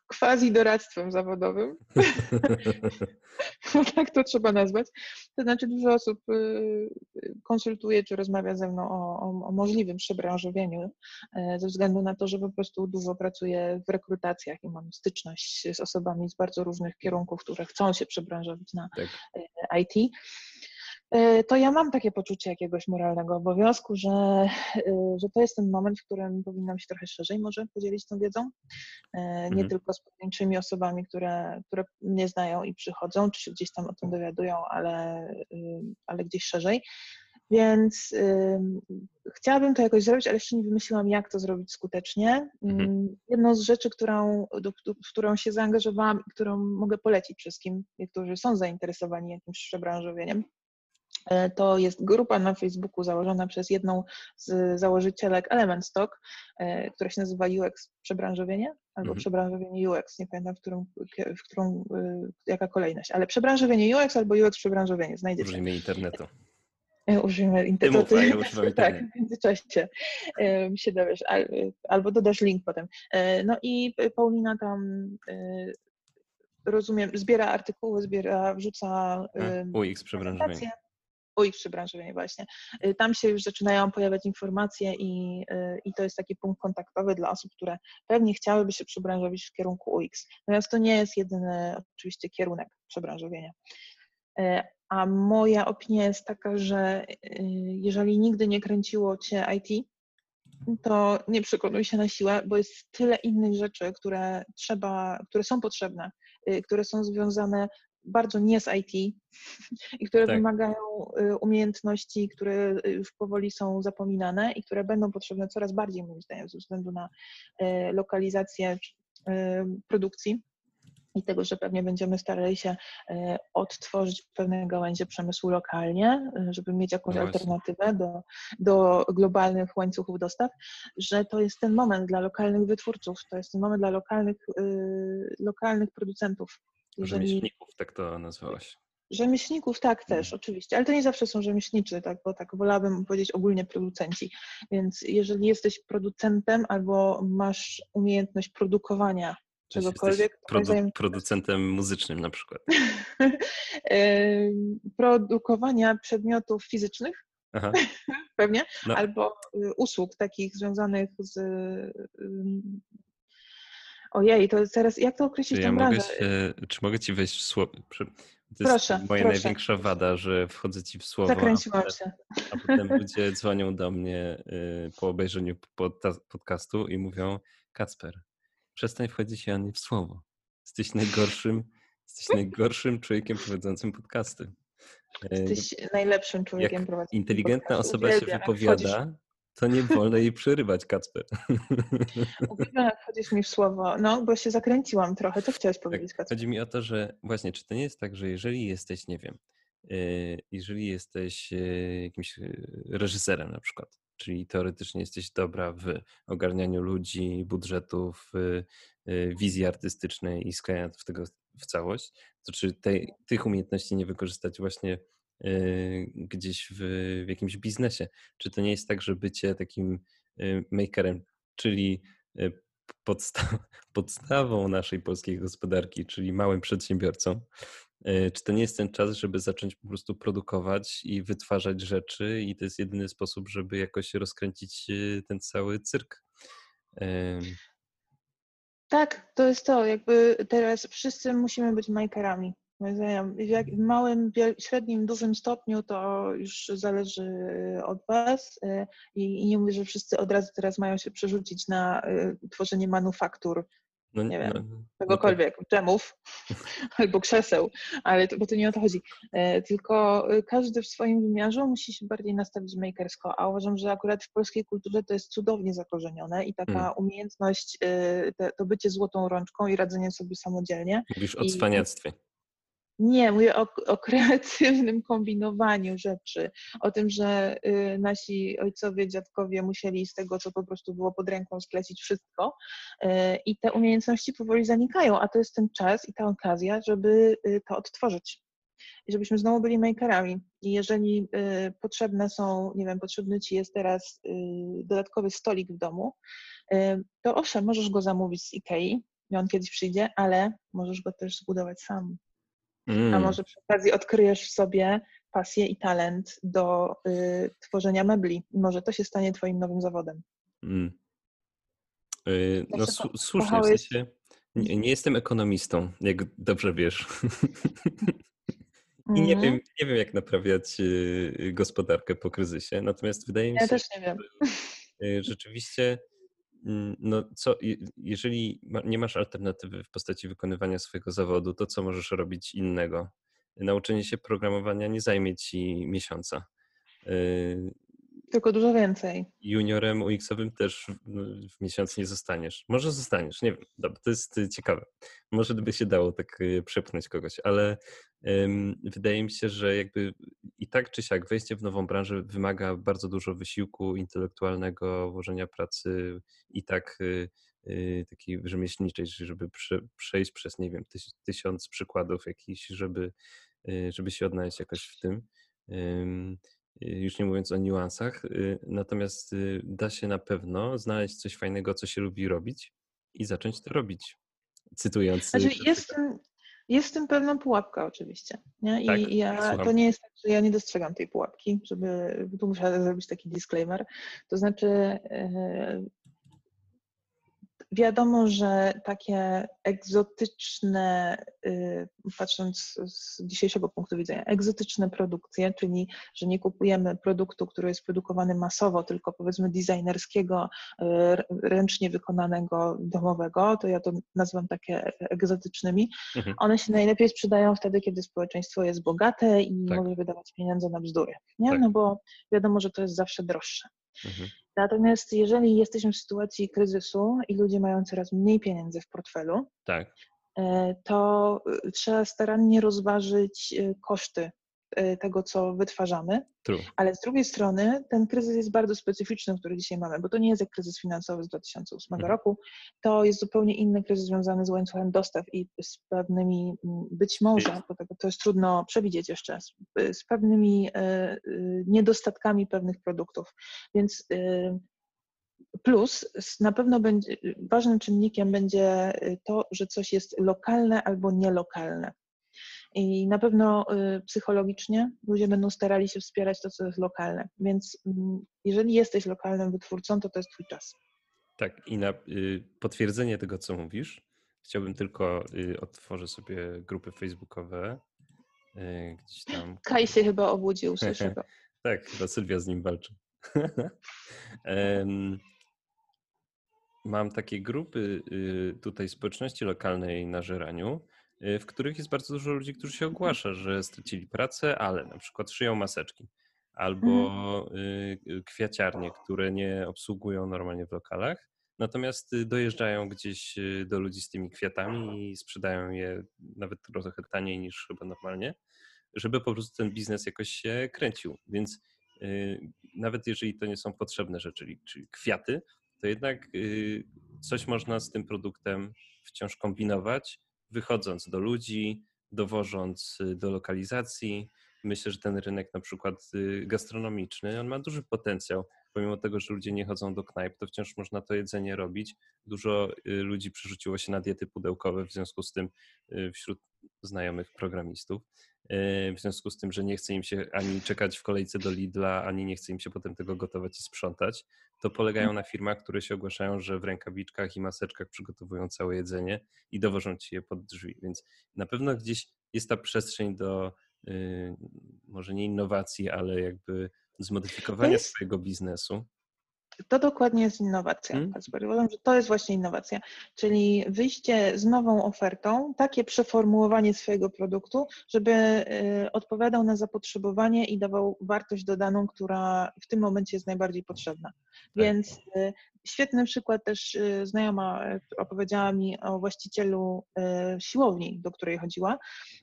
quasi doradztwem zawodowym, <laughs> bo tak to trzeba nazwać. To znaczy dużo osób y, konsultuje czy rozmawia ze mną o, o, o, możliwym przebranżowieniu e, ze względu na to, że po prostu dużo pracuję w rekrutacjach i mam styczność z osobami z bardzo różnych kierunków, które chcą się przebranżowić na tak. E, IT. E, to ja mam takie poczucie jakiegoś moralnego obowiązku, że, e, że to jest ten moment, w którym powinnam się trochę szerzej może podzielić tą wiedzą. E, nie mhm. tylko z pojedynczymi osobami, które, które mnie znają i przychodzą, czy się gdzieś tam o tym dowiadują, ale, ale gdzieś szerzej. Więc y, chciałabym to jakoś zrobić, ale jeszcze nie wymyśliłam, jak to zrobić skutecznie. Mhm. Jedną z rzeczy, którą, do, w którą się zaangażowałam i którą mogę polecić wszystkim, którzy są zainteresowani jakimś przebranżowieniem, to jest grupa na Facebooku założona przez jedną z założycielek Element Stock, e, która się nazywa UX Przebranżowienie albo mhm. Przebranżowienie UX, nie pamiętam w którą, w którą, e, jaka kolejność, ale Przebranżowienie UX albo UX Przebranżowienie, znajdziecie. Użyjmy internetu. Użyjmy internetu. Ty mów, ja <laughs> tak, w międzyczasie się dowiesz, albo dodasz link potem. No i Paulina tam rozumiem, zbiera artykuły, zbiera, wrzuca UX przebranżowienie o ich przebranżowienie właśnie. Y, tam się już zaczynają pojawiać informacje i, y, i to jest taki punkt kontaktowy dla osób, które pewnie chciałyby się przebranżowić w kierunku UX. Natomiast to nie jest jedyny oczywiście kierunek przebranżowienia. Y, a moja opinia jest taka, że jeżeli nigdy nie kręciło Cię IT, to nie przekonuj się na siłę, bo jest tyle innych rzeczy, które trzeba, które są potrzebne, które są związane bardzo nie z IT <laughs> i które tak. wymagają y, umiejętności, które już powoli są zapominane i które będą potrzebne coraz bardziej, moim zdaniem, ze względu na y, lokalizację y, produkcji i tego, że pewnie będziemy starali się odtworzyć pewne gałęzie przemysłu lokalnie, żeby mieć jakąś no alternatywę do, do globalnych łańcuchów dostaw, że to jest ten moment dla lokalnych wytwórców, to jest ten moment dla lokalnych, lokalnych producentów jeżeli... Rzemieślników, tak to nazwałaś. Rzemieślników tak też, mhm. oczywiście, ale to nie zawsze są rzemieślniczy, tak, bo tak wolałabym powiedzieć ogólnie producenci. Więc jeżeli jesteś producentem albo masz umiejętność produkowania czegokolwiek. Produ zajem... producentem muzycznym na przykład. <laughs> produkowania przedmiotów fizycznych, <laughs> pewnie, no. albo y, usług takich związanych z Ojej, to teraz jak to określić czy ja mogę się, Czy mogę ci wejść w słowo? To Proszę, jest moja proszę. największa wada, że wchodzę ci w słowo, a Zakręciłam potem, się. a potem <laughs> ludzie dzwonią do mnie y, po obejrzeniu podcastu i mówią Kacper, przestań wchodzić Joannie w słowo. Jesteś najgorszym, jesteś <laughs> najgorszym człowiekiem prowadzącym podcasty. Y, Jesteś najlepszym człowiekiem prowadzącym inteligentna osoba się wypowiada, to nie wolno jej przerywać, Kacper. <laughs> Uwielbiam, jak wchodzisz mi w słowo. No, bo się zakręciłam trochę. Co chciałeś Tak, powiedzieć, Kacper? chodzi mi o to, że właśnie, czy to nie jest tak, że jeżeli jesteś, nie wiem, y, jeżeli jesteś y, jakimś y, reżyserem na przykład, czyli teoretycznie jesteś dobra w ogarnianiu ludzi, budżetów, wizji artystycznej i sklejania w tego w całość, to czy tej, tych umiejętności nie wykorzystać właśnie gdzieś w, w jakimś biznesie? Czy to nie jest tak, że bycie takim y, makerem, czyli y, podsta- <laughs> podstawą naszej polskiej gospodarki, czyli małym przedsiębiorcą, y, czy to nie jest ten czas, żeby zacząć po prostu produkować i wytwarzać rzeczy i to jest jedyny sposób, żeby jakoś rozkręcić y, ten cały cyrk? Tak, to jest to. Jakby teraz wszyscy musimy być makerami. W jak- małym, średnim, dużym stopniu to już zależy od Was y, i, nie mówię, że wszyscy od razu teraz mają się przerzucić na y, tworzenie manufaktur, No, Nie wiem, no, no tak, czegokolwiek, dżemów <laughs> albo krzeseł, ale to, bo to nie o to chodzi. E, Tylko y, każdy w swoim wymiarze musi się bardziej nastawić makersko, a uważam, że akurat w polskiej kulturze to jest cudownie zakorzenione i taka Mm. umiejętność, y, te, to bycie złotą rączką i radzenie sobie samodzielnie. Mówisz o cwaniactwie. Nie, mówię o, o kreatywnym kombinowaniu rzeczy, o tym, że y, nasi ojcowie, dziadkowie musieli z tego, co po prostu było pod ręką, sklecić wszystko y, i te umiejętności powoli zanikają, a to jest ten czas i ta okazja, żeby y, to odtworzyć. I żebyśmy znowu byli makerami. I jeżeli y, potrzebne są, nie wiem, potrzebny ci jest teraz y, dodatkowy stolik w domu, y, to owszem, możesz go zamówić z Ikei on kiedyś przyjdzie, ale możesz go też zbudować sam. A Mm, może przy okazji odkryjesz w sobie pasję i talent do y, tworzenia mebli. Może to się stanie twoim nowym zawodem. mm. Y, No su- słusznie, w sensie nie, nie jestem ekonomistą, jak dobrze wiesz. <laughs> I nie Mhm. wiem, nie wiem, jak naprawiać y, gospodarkę po kryzysie. Natomiast wydaje mi Ja się, też nie wiem. y, rzeczywiście, mm, no co, je- jeżeli nie masz alternatywy w postaci wykonywania swojego zawodu, to co możesz robić innego? Nauczenie się programowania nie zajmie ci miesiąca. Tylko dużo więcej. Juniorem UX-owym też w, no, w miesiąc nie zostaniesz. Może zostaniesz, nie wiem. Dobra, to jest y, ciekawe. Może by się dało tak y, przepchnąć kogoś, ale ym, wydaje mi się, że jakby i tak czy siak wejście w nową branżę wymaga bardzo dużo wysiłku intelektualnego, włożenia pracy i tak y, y, takiej rzemieślniczej, żeby prze, przejść przez, nie wiem, tyś, tysiąc przykładów jakichś, żeby, y, żeby się odnaleźć jakoś w tym. Ym, już nie mówiąc o niuansach, y, natomiast y, da się na pewno znaleźć coś fajnego, co się lubi robić i zacząć to robić. Cytując. y, Znaczy jest, jest w tym pewna pułapka oczywiście. Nie? I Tak, ja, słucham. to nie jest tak, że ja nie dostrzegam tej pułapki, żeby tu muszę zrobić taki disclaimer. To znaczy e, wiadomo, że takie egzotyczne, y, patrząc z dzisiejszego punktu widzenia, egzotyczne produkcje, czyli że nie kupujemy produktu, który jest produkowany masowo, tylko powiedzmy designerskiego, y, ręcznie wykonanego, domowego, to ja to nazywam takie egzotycznymi. Mhm. One się najlepiej sprzedają wtedy, kiedy społeczeństwo jest bogate i Tak. może wydawać pieniądze na bzdury. Nie? Tak. No bo wiadomo, że to jest zawsze droższe. Mhm. Natomiast jeżeli jesteśmy w sytuacji kryzysu i ludzie mają coraz mniej pieniędzy w portfelu, Tak, e, to e, trzeba starannie rozważyć e, koszty tego, co wytwarzamy, true. ale z drugiej strony ten kryzys jest bardzo specyficzny, który dzisiaj mamy, bo to nie jest jak kryzys finansowy z 2008 Mhm. roku, to jest zupełnie inny kryzys związany z łańcuchem dostaw i z pewnymi, mm, być może, bo to jest trudno przewidzieć jeszcze, z, z pewnymi e, niedostatkami pewnych produktów. Więc Plus na pewno będzie ważnym czynnikiem będzie y, to, że coś jest lokalne albo nielokalne. I na pewno y, psychologicznie ludzie będą starali się wspierać to, co jest lokalne. Więc mm, jeżeli jesteś lokalnym wytwórcą, to to jest twój czas. Tak, i na y, potwierdzenie tego, co mówisz, chciałbym tylko y, otworzę sobie grupy facebookowe gdzieś tam. <laughs> Kaj się chyba obudził, słyszę go. <laughs> tak, chyba Sylwia z nim walczy. <laughs> Mam takie grupy tutaj społeczności lokalnej na Żeraniu, w których jest bardzo dużo ludzi, którzy się ogłasza, że stracili pracę, ale na przykład szyją maseczki albo mhm. kwiaciarnie, które nie obsługują normalnie w lokalach, natomiast dojeżdżają gdzieś do ludzi z tymi kwiatami i sprzedają je nawet trochę taniej niż chyba normalnie, żeby po prostu ten biznes jakoś się kręcił. Więc nawet jeżeli to nie są potrzebne rzeczy, czyli kwiaty, to jednak y, coś można z tym produktem wciąż kombinować, wychodząc do ludzi, dowożąc y, do lokalizacji. Myślę, że ten rynek na przykład y, gastronomiczny, on ma duży potencjał. Pomimo tego, że ludzie nie chodzą do knajp, to wciąż można to jedzenie robić. Dużo ludzi przerzuciło się na diety pudełkowe, w związku z tym wśród znajomych programistów. W związku z tym, że nie chce im się ani czekać w kolejce do Lidla, ani nie chce im się potem tego gotować i sprzątać, to polegają na firmach, które się ogłaszają, że w rękawiczkach i maseczkach przygotowują całe jedzenie i dowożą ci je pod drzwi. Więc na pewno gdzieś jest ta przestrzeń do yy, może nie innowacji, ale jakby zmodyfikowania jest... swojego biznesu. To dokładnie jest innowacja, hmm? Uważam, że to jest właśnie innowacja, czyli wyjście z nową ofertą, takie przeformułowanie swojego produktu, żeby y, odpowiadał na zapotrzebowanie i dawał wartość dodaną, która w tym momencie jest najbardziej potrzebna. Tak. Więc y, Świetny przykład też y, znajoma y, opowiedziała mi o właścicielu y, siłowni, do której chodziła,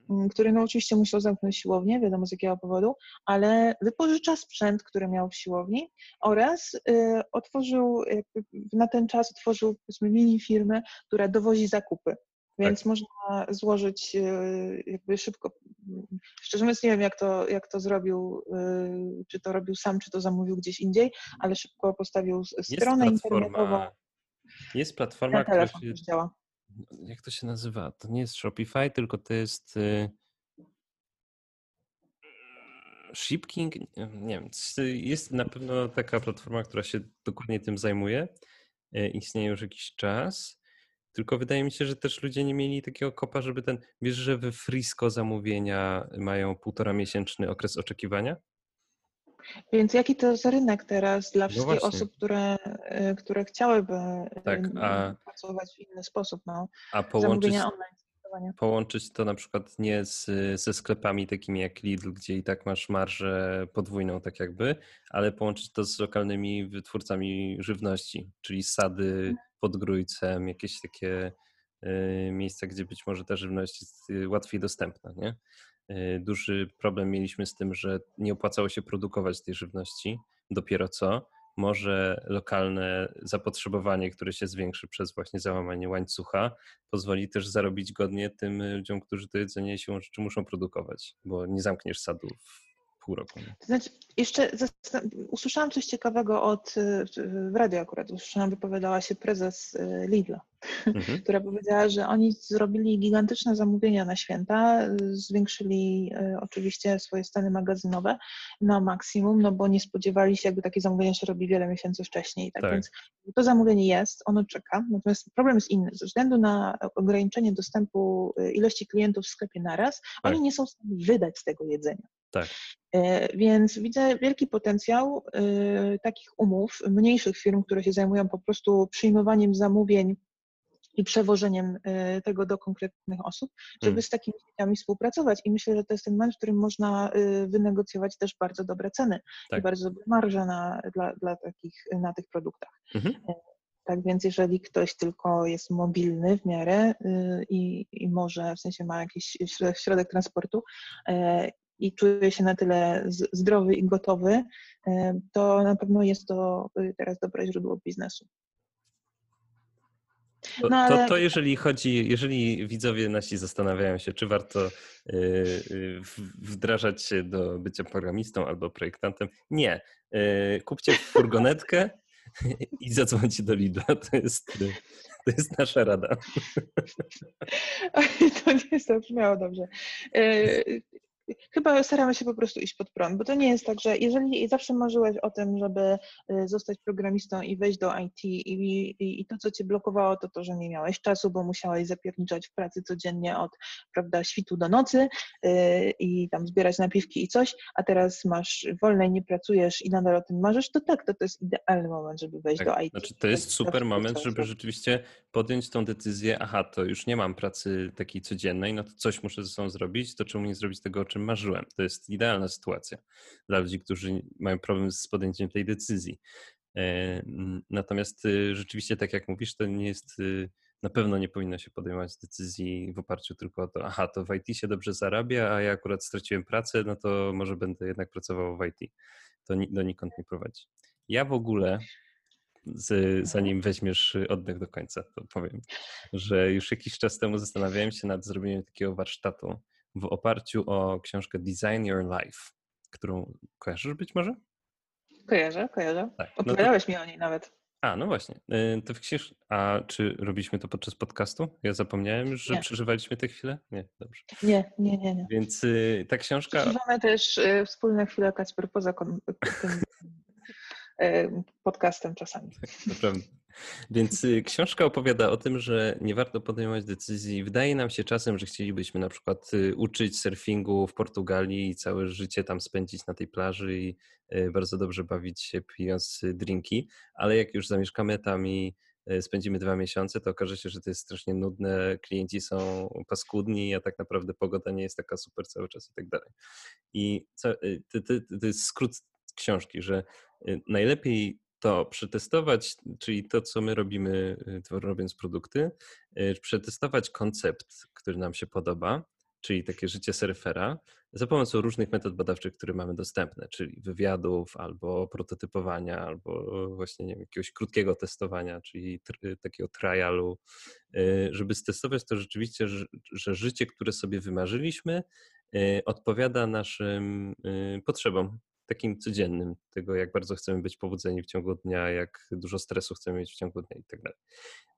mhm. który no oczywiście musiał zamknąć siłownię, wiadomo z jakiego powodu, ale wypożycza sprzęt, który miał w siłowni oraz otworzył, na ten czas otworzył mini firmę, która dowozi zakupy. Więc tak. można złożyć jakby szybko. Szczerze mówiąc, nie wiem, jak to, jak to zrobił, czy to robił sam, czy to zamówił gdzieś indziej, ale szybko postawił stronę jest internetową. Jest platforma, która się, działa. Jak to się nazywa? To nie jest Shopify, tylko to jest. Shipking? Nie wiem. Jest na pewno taka platforma, która się dokładnie tym zajmuje. E, istnieje już jakiś czas. Tylko wydaje mi się, że też ludzie nie mieli takiego kopa, żeby ten. Wiesz, że we Frisco zamówienia mają półtora miesięczny okres oczekiwania? Więc jaki to jest rynek teraz dla no wszystkich no osób, które, e, które chciałyby tak, a, pracować w inny sposób? No, a połączyć, połączyć to na przykład nie z, ze sklepami takimi jak Lidl, gdzie i tak masz marżę podwójną, tak jakby, ale połączyć to z lokalnymi wytwórcami żywności, czyli sady mhm. Pod Grójcem, jakieś takie y, miejsca, gdzie być może ta żywność jest y, łatwiej dostępna, nie? Y, duży problem mieliśmy z tym, że nie opłacało się produkować tej żywności dopiero co. Może lokalne zapotrzebowanie, które się zwiększy przez właśnie załamanie łańcucha, pozwoli też zarobić godnie tym ludziom, którzy to jedzenie rzeczy muszą produkować, bo nie zamkniesz sadu w pół roku. To znaczy, jeszcze usłyszałam coś ciekawego od, w radiu akurat, usłyszałam, wypowiadała się prezes y, Lidla, <laughs> mhm. która powiedziała, że oni zrobili gigantyczne zamówienia na święta, zwiększyli y, oczywiście swoje stany magazynowe na maksimum, no bo nie spodziewali się, jakby takie zamówienia się robi wiele miesięcy wcześniej. Tak, tak. więc to zamówienie jest, ono czeka, natomiast problem jest inny. Ze względu na ograniczenie dostępu y, ilości klientów w sklepie naraz, tak. oni nie są w stanie wydać tego jedzenia. Tak. E, więc widzę wielki potencjał e, takich umów, mniejszych firm, które się zajmują po prostu przyjmowaniem zamówień i przewożeniem e, tego do konkretnych osób, żeby hmm. z takimi sieciami współpracować. I myślę, że to jest ten moment, w którym można wynegocjować też bardzo dobre ceny tak. i bardzo dobre marże na, dla, dla takich, na tych produktach. Mhm. Tak więc jeżeli ktoś tylko jest mobilny w miarę i, i może, w sensie ma jakiś środek transportu i czuje się na tyle zdrowy i gotowy, e, to na pewno jest to y, teraz dobre źródło biznesu. To, no, to, to, jeżeli chodzi, jeżeli widzowie nasi zastanawiają się, czy warto y, y, wdrażać się do bycia programistą albo projektantem, nie. Kupcie furgonetkę <laughs> i zadzwońcie do Lidla. To jest, to jest nasza rada. <laughs> To nie jest to brzmiało dobrze. Chyba staramy się po prostu iść pod prąd, bo to nie jest tak, że jeżeli zawsze marzyłeś o tym, żeby y, zostać programistą i wejść do IT i, i, i to, co cię blokowało, to to, że nie miałeś czasu, bo musiałeś zapierniczać w pracy codziennie od prawda, świtu do nocy yy, i tam zbierać napiwki i coś, a teraz masz wolne, nie pracujesz i nadal o tym marzysz, to tak, to, to jest idealny moment, żeby wejść tak, do IT. Znaczy, to jest super moment, żeby rzeczywiście podjąć tą decyzję, aha, to już nie mam pracy takiej codziennej, no to coś muszę ze sobą zrobić, to czemu nie zrobić tego, o czym marzyłem. To jest idealna sytuacja dla ludzi, którzy mają problem z podjęciem tej decyzji. E, natomiast y, rzeczywiście, tak jak mówisz, to nie jest, y, na pewno nie powinno się podejmować decyzji w oparciu tylko o to, aha, to w IT się dobrze zarabia, a ja akurat straciłem pracę, no to może będę jednak pracował w IT. To donikąd nie prowadzi. Ja w ogóle z, zanim weźmiesz oddech do końca, to powiem, że już jakiś czas temu zastanawiałem się nad zrobieniem takiego warsztatu w oparciu o książkę Design Your Life, którą kojarzysz być może? Kojarzę, kojarzę. Tak. Opowiadałeś no to... mi o niej nawet. A, no właśnie. Y, to książ... A czy robiliśmy to podczas podcastu? Ja zapomniałem, że nie. przeżywaliśmy tę chwilę? Nie, dobrze. Nie, nie, nie. nie. Więc y, ta książka... Przeżywamy też y, wspólne chwile Kacper poza tym <laughs> podcastem czasami. Tak, naprawdę. Więc y, książka opowiada o tym, że nie warto podejmować decyzji. Wydaje nam się czasem, że chcielibyśmy na przykład y, uczyć surfingu w Portugalii i całe życie tam spędzić na tej plaży i y, bardzo dobrze bawić się pijąc drinki, ale jak już zamieszkamy tam i spędzimy dwa miesiące, to okaże się, że to jest strasznie nudne, klienci są paskudni, a tak naprawdę pogoda nie jest taka super cały czas i tak dalej. I to, to, to jest skrót książki, że najlepiej to przetestować, czyli to, co my robimy, y, robiąc produkty, y, przetestować koncept, który nam się podoba, czyli takie życie surfera, za pomocą różnych metod badawczych, które mamy dostępne, czyli wywiadów, albo prototypowania, albo właśnie nie wiem, jakiegoś krótkiego testowania, czyli tr takiego trialu, y, żeby stestować to rzeczywiście, że życie, które sobie wymarzyliśmy, odpowiada naszym potrzebom takim codziennym, tego jak bardzo chcemy być pobudzeni w ciągu dnia, jak dużo stresu chcemy mieć w ciągu dnia i tak dalej.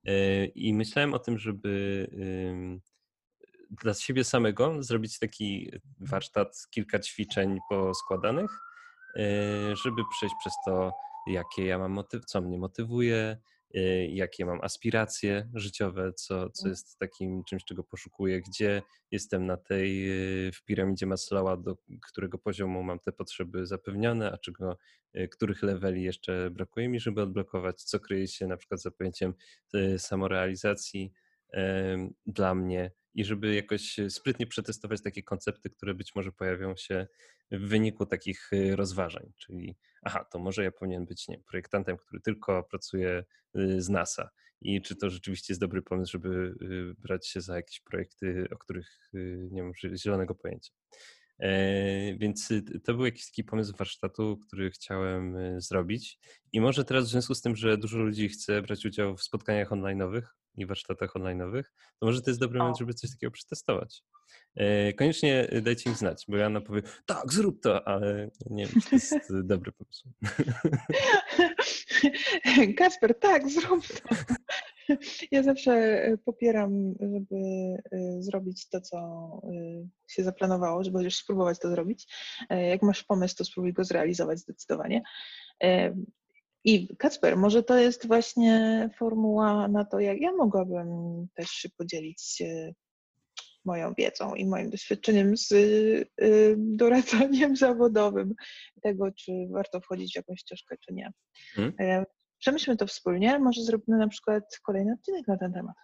E, I myślałem o tym, żeby dla siebie samego zrobić taki warsztat, kilka ćwiczeń poskładanych, e, żeby przejść przez to, jakie ja mam motyw, co mnie motywuje, jakie mam aspiracje życiowe, co, co mhm. jest takim czymś, czego poszukuję, gdzie jestem na tej, y, w piramidzie Maslowa, do którego poziomu mam te potrzeby zapewnione, a czego, y, których leveli jeszcze brakuje mi, żeby odblokować, co kryje się na przykład za pojęciem samorealizacji dla mnie i żeby jakoś sprytnie przetestować takie koncepty, które być może pojawią się w wyniku takich rozważań, czyli aha, to może ja powinien być nie, projektantem, który tylko pracuje y, z NASA. I czy to rzeczywiście jest dobry pomysł, żeby y, brać się za jakieś projekty, o których y, nie mam zielonego pojęcia. E, więc to był jakiś taki pomysł warsztatu, który chciałem zrobić. I może teraz w związku z tym, że dużo ludzi chce brać udział w spotkaniach online'owych i warsztatach online'owych, to może to jest dobry moment, żeby coś takiego przetestować. E, koniecznie dajcie mi znać, bo Joanna powie, tak, zrób to, ale nie wiem, czy to jest <laughs> dobry pomysł. <laughs> Kasper, tak, zrób to. <laughs> Ja zawsze popieram, żeby e, zrobić to, co e, się zaplanowało, żeby chociaż spróbować to zrobić. Jak masz pomysł, to spróbuj go zrealizować zdecydowanie. I Kacper, może to jest właśnie formuła na to, jak ja mogłabym też się podzielić moją wiedzą i moim doświadczeniem z y, doradzeniem <laughs> zawodowym tego, czy warto wchodzić w jakąś ścieżkę, czy nie. Hmm. Przemyślmy to wspólnie, może zrobimy na przykład kolejny odcinek na ten temat.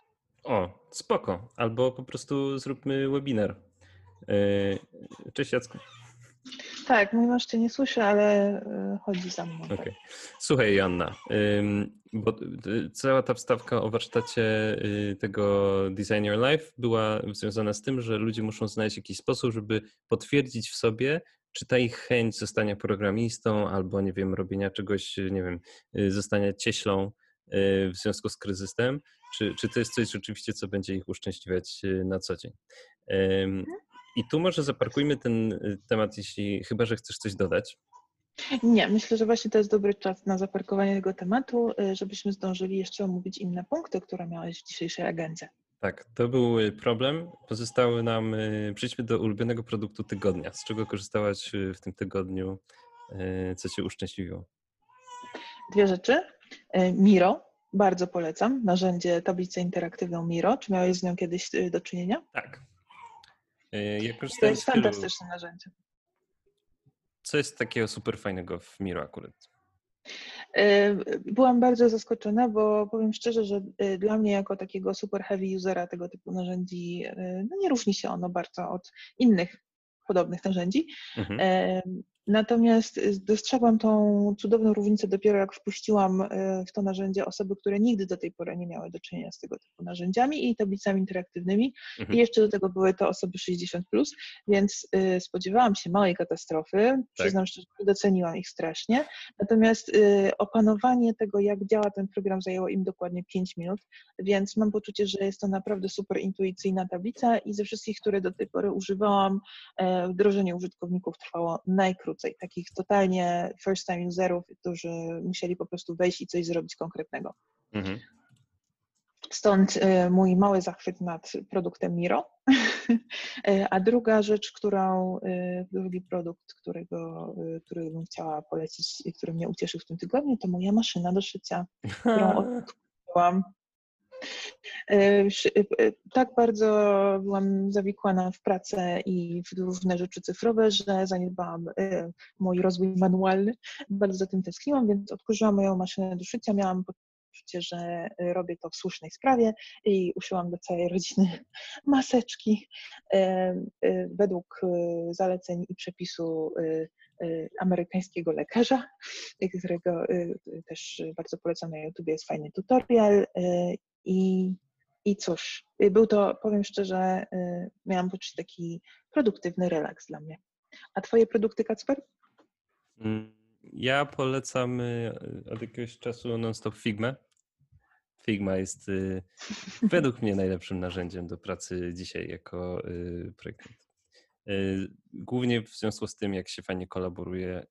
O, spoko. Albo po prostu zróbmy webinar. E, cześć Jacku. Tak, mimo że cię nie słyszę, ale e, chodzi za mną. Okay. Słuchaj, Joanna, bo cała ta wstawka o warsztacie y, tego Design Your Life była związana z tym, że ludzie muszą znaleźć jakiś sposób, żeby potwierdzić w sobie, czy ta ich chęć zostania programistą albo, nie wiem, robienia czegoś, nie wiem, y, zostania cieślą y, w związku z kryzysem, czy, czy to jest coś rzeczywiście, co będzie ich uszczęśliwiać na co dzień. I tu może zaparkujmy ten y, temat, jeśli chyba, że chcesz coś dodać. Nie, myślę, że właśnie to jest dobry czas na zaparkowanie tego tematu, y, żebyśmy zdążyli jeszcze omówić inne punkty, które miałeś w dzisiejszej agendzie. Tak, to był problem. Pozostały nam, przejdźmy do ulubionego produktu tygodnia. Z czego korzystałaś w tym tygodniu, co cię uszczęśliwiło? Dwie rzeczy. Miro, bardzo polecam. Narzędzie, tablicę interaktywną Miro. Czy miałeś z nią kiedyś do czynienia? Tak. Ja to jest fantastyczne narzędzie. Co jest takiego super fajnego w Miro akurat? Byłam bardzo zaskoczona, bo powiem szczerze, że y, dla mnie jako takiego super heavy usera tego typu narzędzi, no nie różni się ono bardzo od innych podobnych narzędzi. Mhm. Natomiast y, dostrzegłam tą cudowną różnicę dopiero jak wpuściłam y, w to narzędzie osoby, które nigdy do tej pory nie miały do czynienia z tego typu narzędziami i tablicami interaktywnymi. Mhm. I jeszcze do tego były to osoby 60, plus, więc y, spodziewałam się małej katastrofy. Tak. Przyznam szczerze, że doceniłam ich strasznie. Natomiast opanowanie tego, jak działa ten program, zajęło im dokładnie 5 minut, więc mam poczucie, że jest to naprawdę super intuicyjna tablica i ze wszystkich, które do tej pory używałam, wdrożenie użytkowników trwało najkrócej krócej, takich totalnie first time userów, którzy musieli po prostu wejść i coś zrobić konkretnego. Mhm. Stąd y, mój mały zachwyt nad produktem Miro. <laughs> A druga rzecz, którą, y, drugi produkt, którego, y, który bym chciała polecić i który mnie ucieszył w tym tygodniu, to moja maszyna do szycia, którą <laughs> odkryłam tak bardzo byłam zawikłana w pracę i w różne rzeczy cyfrowe, że zaniedbałam e, mój rozwój manualny. Bardzo za tym tęskniłam, więc odkurzyłam moją maszynę do szycia. Miałam poczucie, że robię to w słusznej sprawie i uszyłam do całej rodziny <laughs> maseczki według zaleceń i przepisu amerykańskiego lekarza, którego też bardzo polecam na YouTube, jest fajny tutorial i, I cóż, y, był to, powiem szczerze, y, miałam poczuć taki produktywny relaks dla mnie. A twoje produkty, Kacper? Mm, ja polecam y, od jakiegoś czasu non-stop Figma. Figma jest <laughs> według mnie najlepszym narzędziem do pracy dzisiaj jako projektant. Głównie w związku z tym, jak się fajnie kolaboruje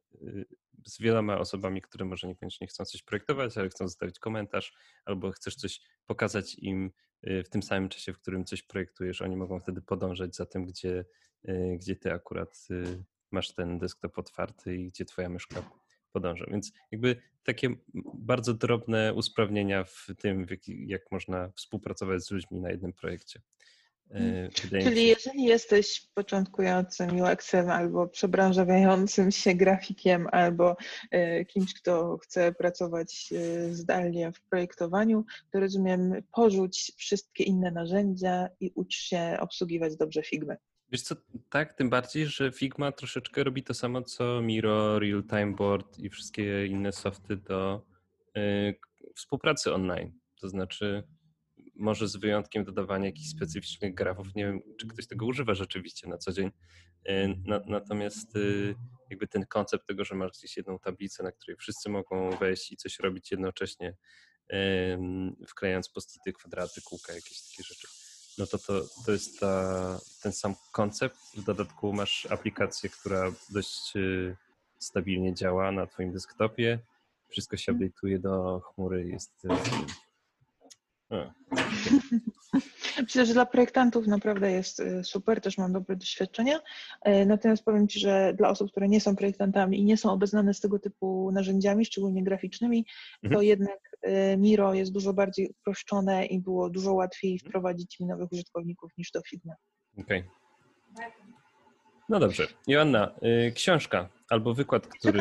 z wieloma osobami, które może niekoniecznie chcą coś projektować, ale chcą zostawić komentarz, albo chcesz coś pokazać im y, w tym samym czasie, w którym coś projektujesz. Oni mogą wtedy podążać za tym, gdzie, y, gdzie ty akurat y, masz ten desktop otwarty i gdzie twoja myszka podąża. Więc jakby takie bardzo drobne usprawnienia w tym, jak można współpracować z ludźmi na jednym projekcie. E, Wydaje Czyli się... jeżeli jesteś początkującym UX-em albo przebranżawiającym się grafikiem albo e, kimś, kto chce pracować e, zdalnie w projektowaniu, to rozumiem, porzuć wszystkie inne narzędzia i ucz się obsługiwać dobrze Figmy. Wiesz co, tak, tym bardziej, że Figma troszeczkę robi to samo, co Miro, Real Time Board i wszystkie inne softy do y, współpracy online. To znaczy może z wyjątkiem dodawania jakichś specyficznych grafów. Nie wiem, czy ktoś tego używa rzeczywiście na co dzień. E, natomiast y, jakby ten koncept tego, że masz gdzieś jedną tablicę, na której wszyscy mogą wejść i coś robić jednocześnie, wklejając postity, kwadraty, kółka, jakieś takie rzeczy. No to, to, to jest ta, ten sam koncept. W dodatku masz aplikację, która dość y, stabilnie działa na Twoim desktopie. Wszystko się mhm. update'uje do chmury, jest y, Myślę, że dla projektantów naprawdę jest y, super, też mam dobre doświadczenia. E, natomiast powiem Ci, że dla osób, które nie są projektantami i nie są obeznane z tego typu narzędziami, szczególnie graficznymi, mhm. to jednak Miro jest dużo bardziej uproszczone i było dużo łatwiej mhm. wprowadzić mi nowych użytkowników niż do Figma. Okej. Okay. No dobrze. Joanna, y, książka albo wykład, który...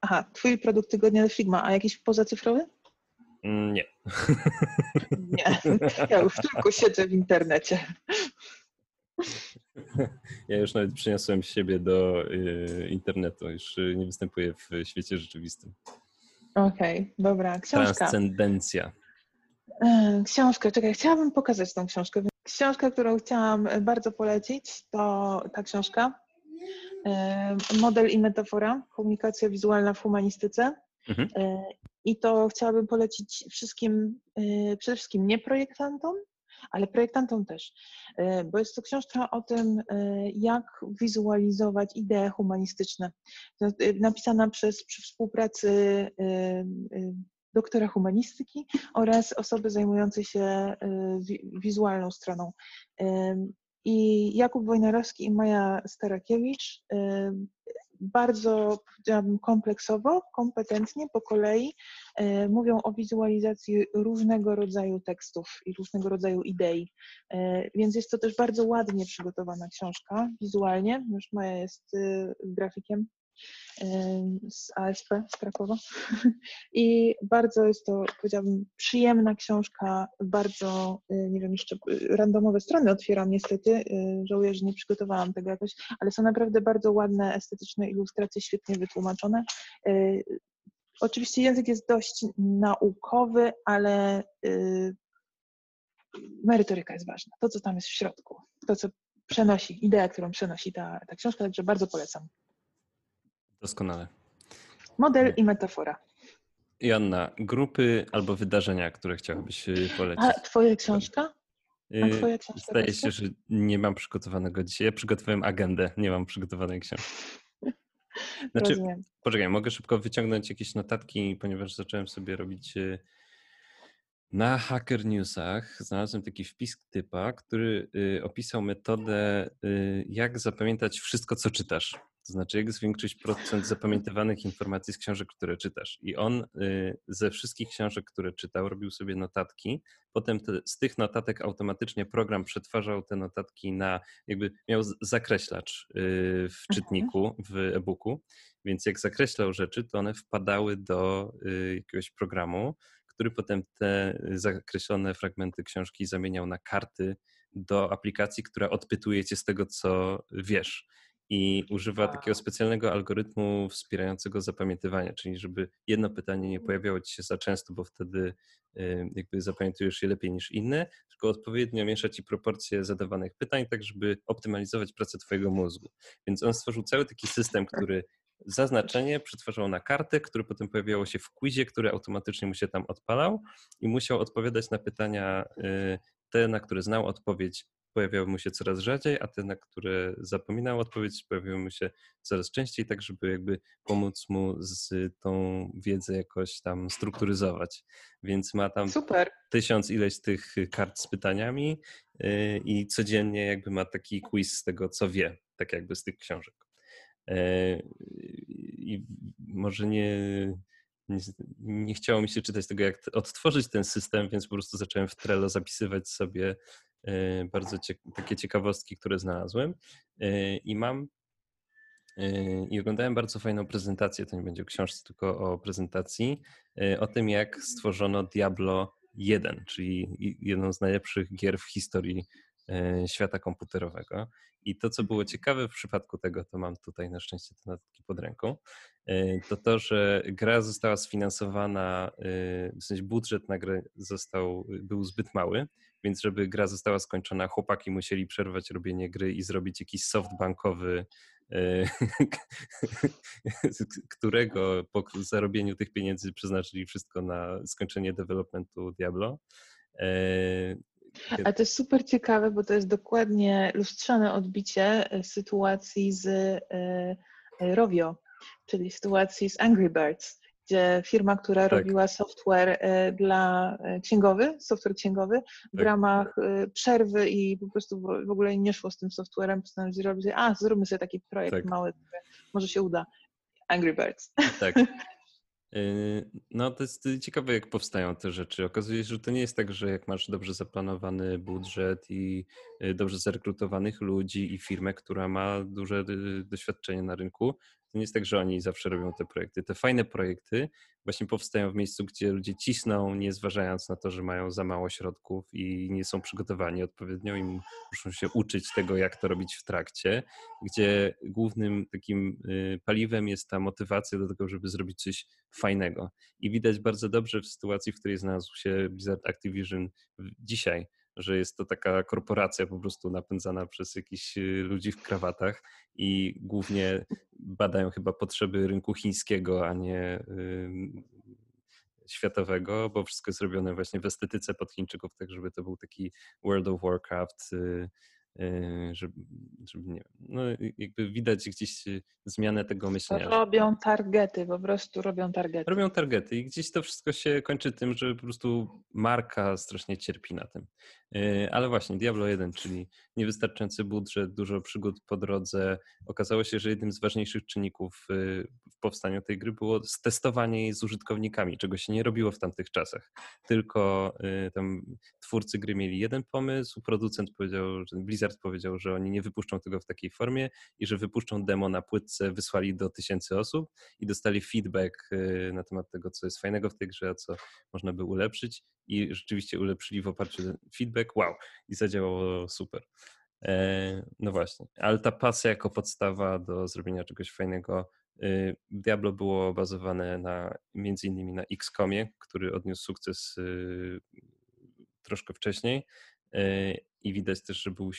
Aha, twój produkt tygodnia do Figma, a jakiś pozacyfrowy? Mm, nie. Nie, ja już tylko siedzę w internecie. Ja już nawet przyniosłem siebie do y, internetu, już y, nie występuję w świecie rzeczywistym. Okej, okay, dobra. Książka. Transcendencja. Książkę, czekaj, chciałabym pokazać tą książkę. Książka, którą chciałam bardzo polecić, to ta książka. Model i metafora, komunikacja wizualna w humanistyce. Mhm. E, I to chciałabym polecić wszystkim, e, przede wszystkim nie projektantom, ale projektantom też, e, bo jest to książka o tym, jak wizualizować idee humanistyczne. Napisana przez, przy współpracy doktora humanistyki oraz osoby zajmujące się wizualną stroną. I Jakub Wojnarowski i Maja Starakiewicz bardzo kompleksowo, kompetentnie, po kolei e, mówią o wizualizacji różnego rodzaju tekstów i różnego rodzaju idei. E, więc jest to też bardzo ładnie przygotowana książka wizualnie. Już Maja jest e, grafikiem z ASP z Krakowa. <laughs> I bardzo jest to, powiedziałabym, przyjemna książka, bardzo, y, nie wiem, jeszcze y, randomowe strony otwieram niestety, y, żałuję, że nie przygotowałam tego jakoś, ale są naprawdę bardzo ładne, estetyczne ilustracje, świetnie wytłumaczone. Oczywiście język jest dość naukowy, ale merytoryka jest ważna. To, co tam jest w środku, to, co przenosi, idea, którą przenosi ta, ta książka, także bardzo polecam. Doskonale. Model i metafora. Joanna, grupy albo wydarzenia, które chciałabyś y, polecić? A twoja książka? A y, twoja książka Zdaje się, że nie mam przygotowanego dzisiaj. Ja przygotowałem agendę, nie mam przygotowanej książki. <laughs> Znaczy, Rozumiem. poczekaj, mogę szybko wyciągnąć jakieś notatki, ponieważ zacząłem sobie robić y, na Hacker Newsach znalazłem taki wpis typa, który opisał metodę, jak zapamiętać wszystko, co czytasz. To znaczy, jak zwiększyć procent zapamiętywanych informacji z książek, które czytasz. I on y, ze wszystkich książek, które czytał, robił sobie notatki. Potem te, z tych notatek automatycznie program przetwarzał te notatki na, jakby miał zakreślacz y, w mhm. czytniku, w e-booku. Więc jak zakreślał rzeczy, to one wpadały do y, jakiegoś programu, który potem te zakreślone fragmenty książki zamieniał na karty do aplikacji, która odpytuje cię z tego, co wiesz i używa takiego specjalnego algorytmu wspierającego zapamiętywania, czyli żeby jedno pytanie nie pojawiało ci się za często, bo wtedy y, jakby zapamiętujesz je lepiej niż inne, tylko odpowiednio miesza ci proporcje zadawanych pytań, tak żeby optymalizować pracę twojego mózgu. Więc on stworzył cały taki system, który zaznaczenie przetwarzał na kartę, które potem pojawiało się w quizie, który automatycznie mu się tam odpalał i musiał odpowiadać na pytania y, te, na które znał odpowiedź pojawiały mu się coraz rzadziej, a te, na które zapominał odpowiedzieć, pojawiały mu się coraz częściej, tak żeby jakby pomóc mu z tą wiedzę jakoś tam strukturyzować. Więc ma tam Super. tysiąc ileś tych kart z pytaniami y, i codziennie jakby ma taki quiz z tego, co wie, tak jakby z tych książek. E, I może nie, nie, nie, chciało mi się czytać tego, jak odtworzyć ten system, więc po prostu zacząłem w Trello zapisywać sobie bardzo cie takie ciekawostki, które znalazłem. E, I mam e, i oglądałem bardzo fajną prezentację, to nie będzie książce, tylko o prezentacji, o tym jak stworzono Diablo 1, czyli jedną z najlepszych gier w historii świata komputerowego. I to, co było ciekawe w przypadku tego, to mam tutaj na szczęście te notatki pod ręką, to to, że gra została sfinansowana, w sensie budżet na grę został, był zbyt mały, więc żeby gra została skończona, chłopaki musieli przerwać robienie gry i zrobić jakiś soft bankowy, e, <laughs> którego po zarobieniu tych pieniędzy przeznaczyli wszystko na skończenie developmentu Diablo. E, A to jest super ciekawe, bo to jest dokładnie lustrzane odbicie e, sytuacji z Rovio, czyli sytuacji z Angry Birds gdzie firma, która tak. robiła software e, dla e, księgowy, software księgowy, w tak. ramach e, przerwy i po prostu w ogóle nie szło z tym softwarem, postanowili zrobić, a zróbmy sobie taki projekt tak. mały, może się uda. Angry Birds. Tak. No, to jest ciekawe, jak powstają te rzeczy. Okazuje się, że to nie jest tak, że jak masz dobrze zaplanowany budżet i dobrze zarekrutowanych ludzi i firmę, która ma duże doświadczenie na rynku, to nie jest tak, że oni zawsze robią te projekty. Te fajne projekty właśnie powstają w miejscu, gdzie ludzie cisną, nie zważając na to, że mają za mało środków i nie są przygotowani odpowiednio i muszą się uczyć tego, jak to robić w trakcie, gdzie głównym takim y, paliwem jest ta motywacja do tego, żeby zrobić coś fajnego. I widać bardzo dobrze w sytuacji, w której znalazł się Blizzard Activision dzisiaj, że jest to taka korporacja po prostu napędzana przez jakichś y, ludzi w krawatach i głównie badają chyba potrzeby rynku chińskiego, a nie światowego, bo wszystko jest robione właśnie w estetyce pod Chińczyków, tak żeby to był taki World of Warcraft y, Yy, żeby, żeby nie wiem, no jakby widać gdzieś y, zmianę tego myślenia. Robią targety, po prostu robią targety. Robią targety i gdzieś to wszystko się kończy tym, że po prostu marka strasznie cierpi na tym. Yy, ale właśnie Diablo 1, czyli niewystarczający budżet, dużo przygód po drodze. Okazało się, że jednym z ważniejszych czynników y, w powstaniu tej gry było testowanie jej z użytkownikami, czego się nie robiło w tamtych czasach. Tylko y, tam twórcy gry mieli jeden pomysł, producent powiedział, że Blizzard powiedział, że oni nie wypuszczą tego w takiej formie i że wypuszczą demo na płytce, wysłali do tysięcy osób i dostali feedback y, na temat tego, co jest fajnego w tej grze, a co można by ulepszyć i rzeczywiście ulepszyli w oparciu o feedback, wow, i zadziałało super. E, no właśnie, ale ta pasja jako podstawa do zrobienia czegoś fajnego. Y, Diablo było bazowane na między innymi na XCOMie, który odniósł sukces y, troszkę wcześniej e, i widać też, że był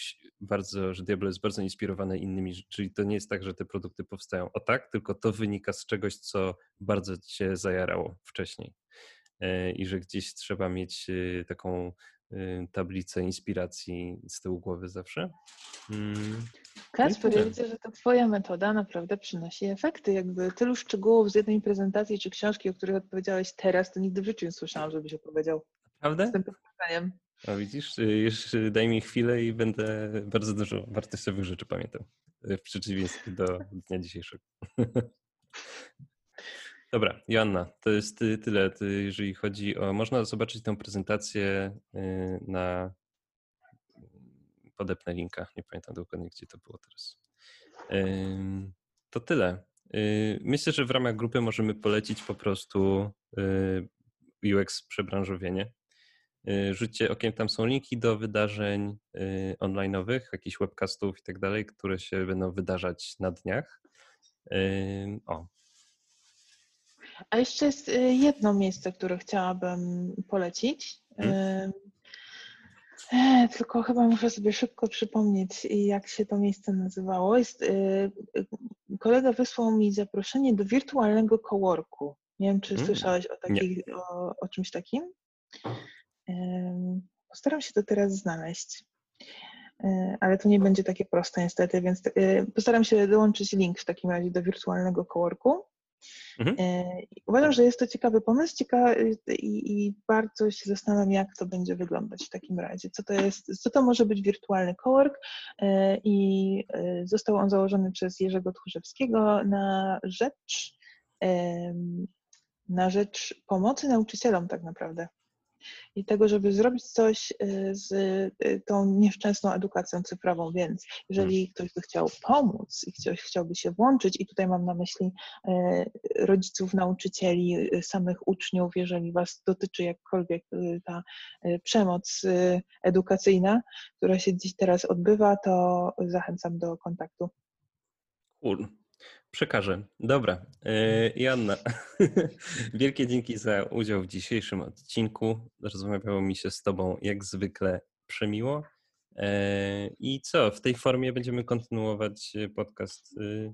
bardzo, że Diablo jest bardzo inspirowany innymi, czyli to nie jest tak, że te produkty powstają o tak, tylko to wynika z czegoś, co bardzo cię zajarało wcześniej e, i że gdzieś trzeba mieć taką Y, tablicę inspiracji z tyłu głowy zawsze. Mm. Kasper, ja widzę, że ta twoja metoda naprawdę przynosi efekty. Jakby tylu szczegółów z jednej prezentacji czy książki, o których odpowiedziałeś teraz, to nigdy w życiu nie słyszałam, żebyś opowiedział. Prawda? Z tym pytaniem. A widzisz, y, już daj mi chwilę i będę bardzo dużo wartościowych rzeczy pamiętał. Y, w przeciwieństwie do dnia dzisiejszego. <laughs> Dobra, Joanna, to jest tyle, jeżeli chodzi o. Można zobaczyć tę prezentację y, na. Podepnę linka, nie pamiętam dokładnie, gdzie to było teraz. To tyle. Y, myślę, że w ramach grupy możemy polecić po prostu y, UX przebranżowienie. Rzućcie okiem, tam są linki do wydarzeń online'owych, jakichś webcastów i tak dalej, które się będą wydarzać na dniach. O, a jeszcze jest y, jedno miejsce, które chciałabym polecić. Hmm. E, tylko chyba muszę sobie szybko przypomnieć, jak się to miejsce nazywało. Jest, y, kolega wysłał mi zaproszenie do wirtualnego coworku. Nie wiem, czy hmm. słyszałeś o, takich, o, o, czymś takim. Postaram się to teraz znaleźć. Ale to nie będzie takie proste niestety, więc postaram się dołączyć link w takim razie do wirtualnego coworku. Mhm. E, uważam, że jest to ciekawy pomysł ciekawy i, i, bardzo się zastanawiam, jak to będzie wyglądać w takim razie. Co to jest, co to może być wirtualny cowork e, i e, został on założony przez Jerzego Tchórzewskiego na rzecz na rzecz pomocy nauczycielom tak naprawdę i tego, żeby zrobić coś y, z y, tą nieszczęsną edukacją cyfrową. Więc jeżeli hmm. ktoś by chciał pomóc i ktoś chciałby się włączyć, i tutaj mam na myśli y, rodziców, nauczycieli, samych uczniów, jeżeli Was dotyczy jakkolwiek ta przemoc edukacyjna, która się dziś teraz odbywa, to zachęcam do kontaktu. Cool. Przekażę. Dobra. E, Joanna, <laughs> wielkie dzięki za udział w dzisiejszym odcinku. Rozmawiało mi się z Tobą jak zwykle przemiło. E, I co, w tej formie będziemy kontynuować podcast. E,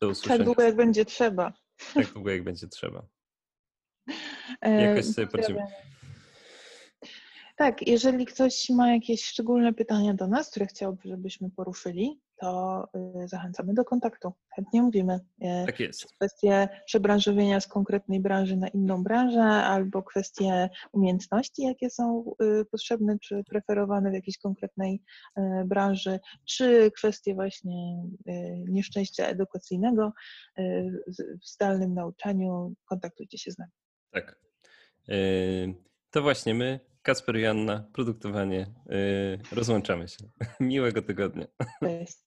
do usłyszenia. Tak długo jak będzie trzeba. Tak długo jak będzie trzeba. Jakoś sobie poradzimy. Tak, jeżeli ktoś ma jakieś szczególne pytania do nas, które chciałby, żebyśmy poruszyli, to y, zachęcamy do kontaktu. Chętnie mówimy. Y, tak jest. Kwestie przebranżowienia z konkretnej branży na inną branżę, albo kwestie umiejętności, jakie są y, potrzebne czy preferowane w jakiejś konkretnej branży, czy kwestie właśnie nieszczęścia edukacyjnego w zdalnym nauczaniu. Kontaktujcie się z nami. Tak. To właśnie my Kasper Janna, produktowanie. Rozłączamy się. <laughs> Miłego tygodnia. Cześć.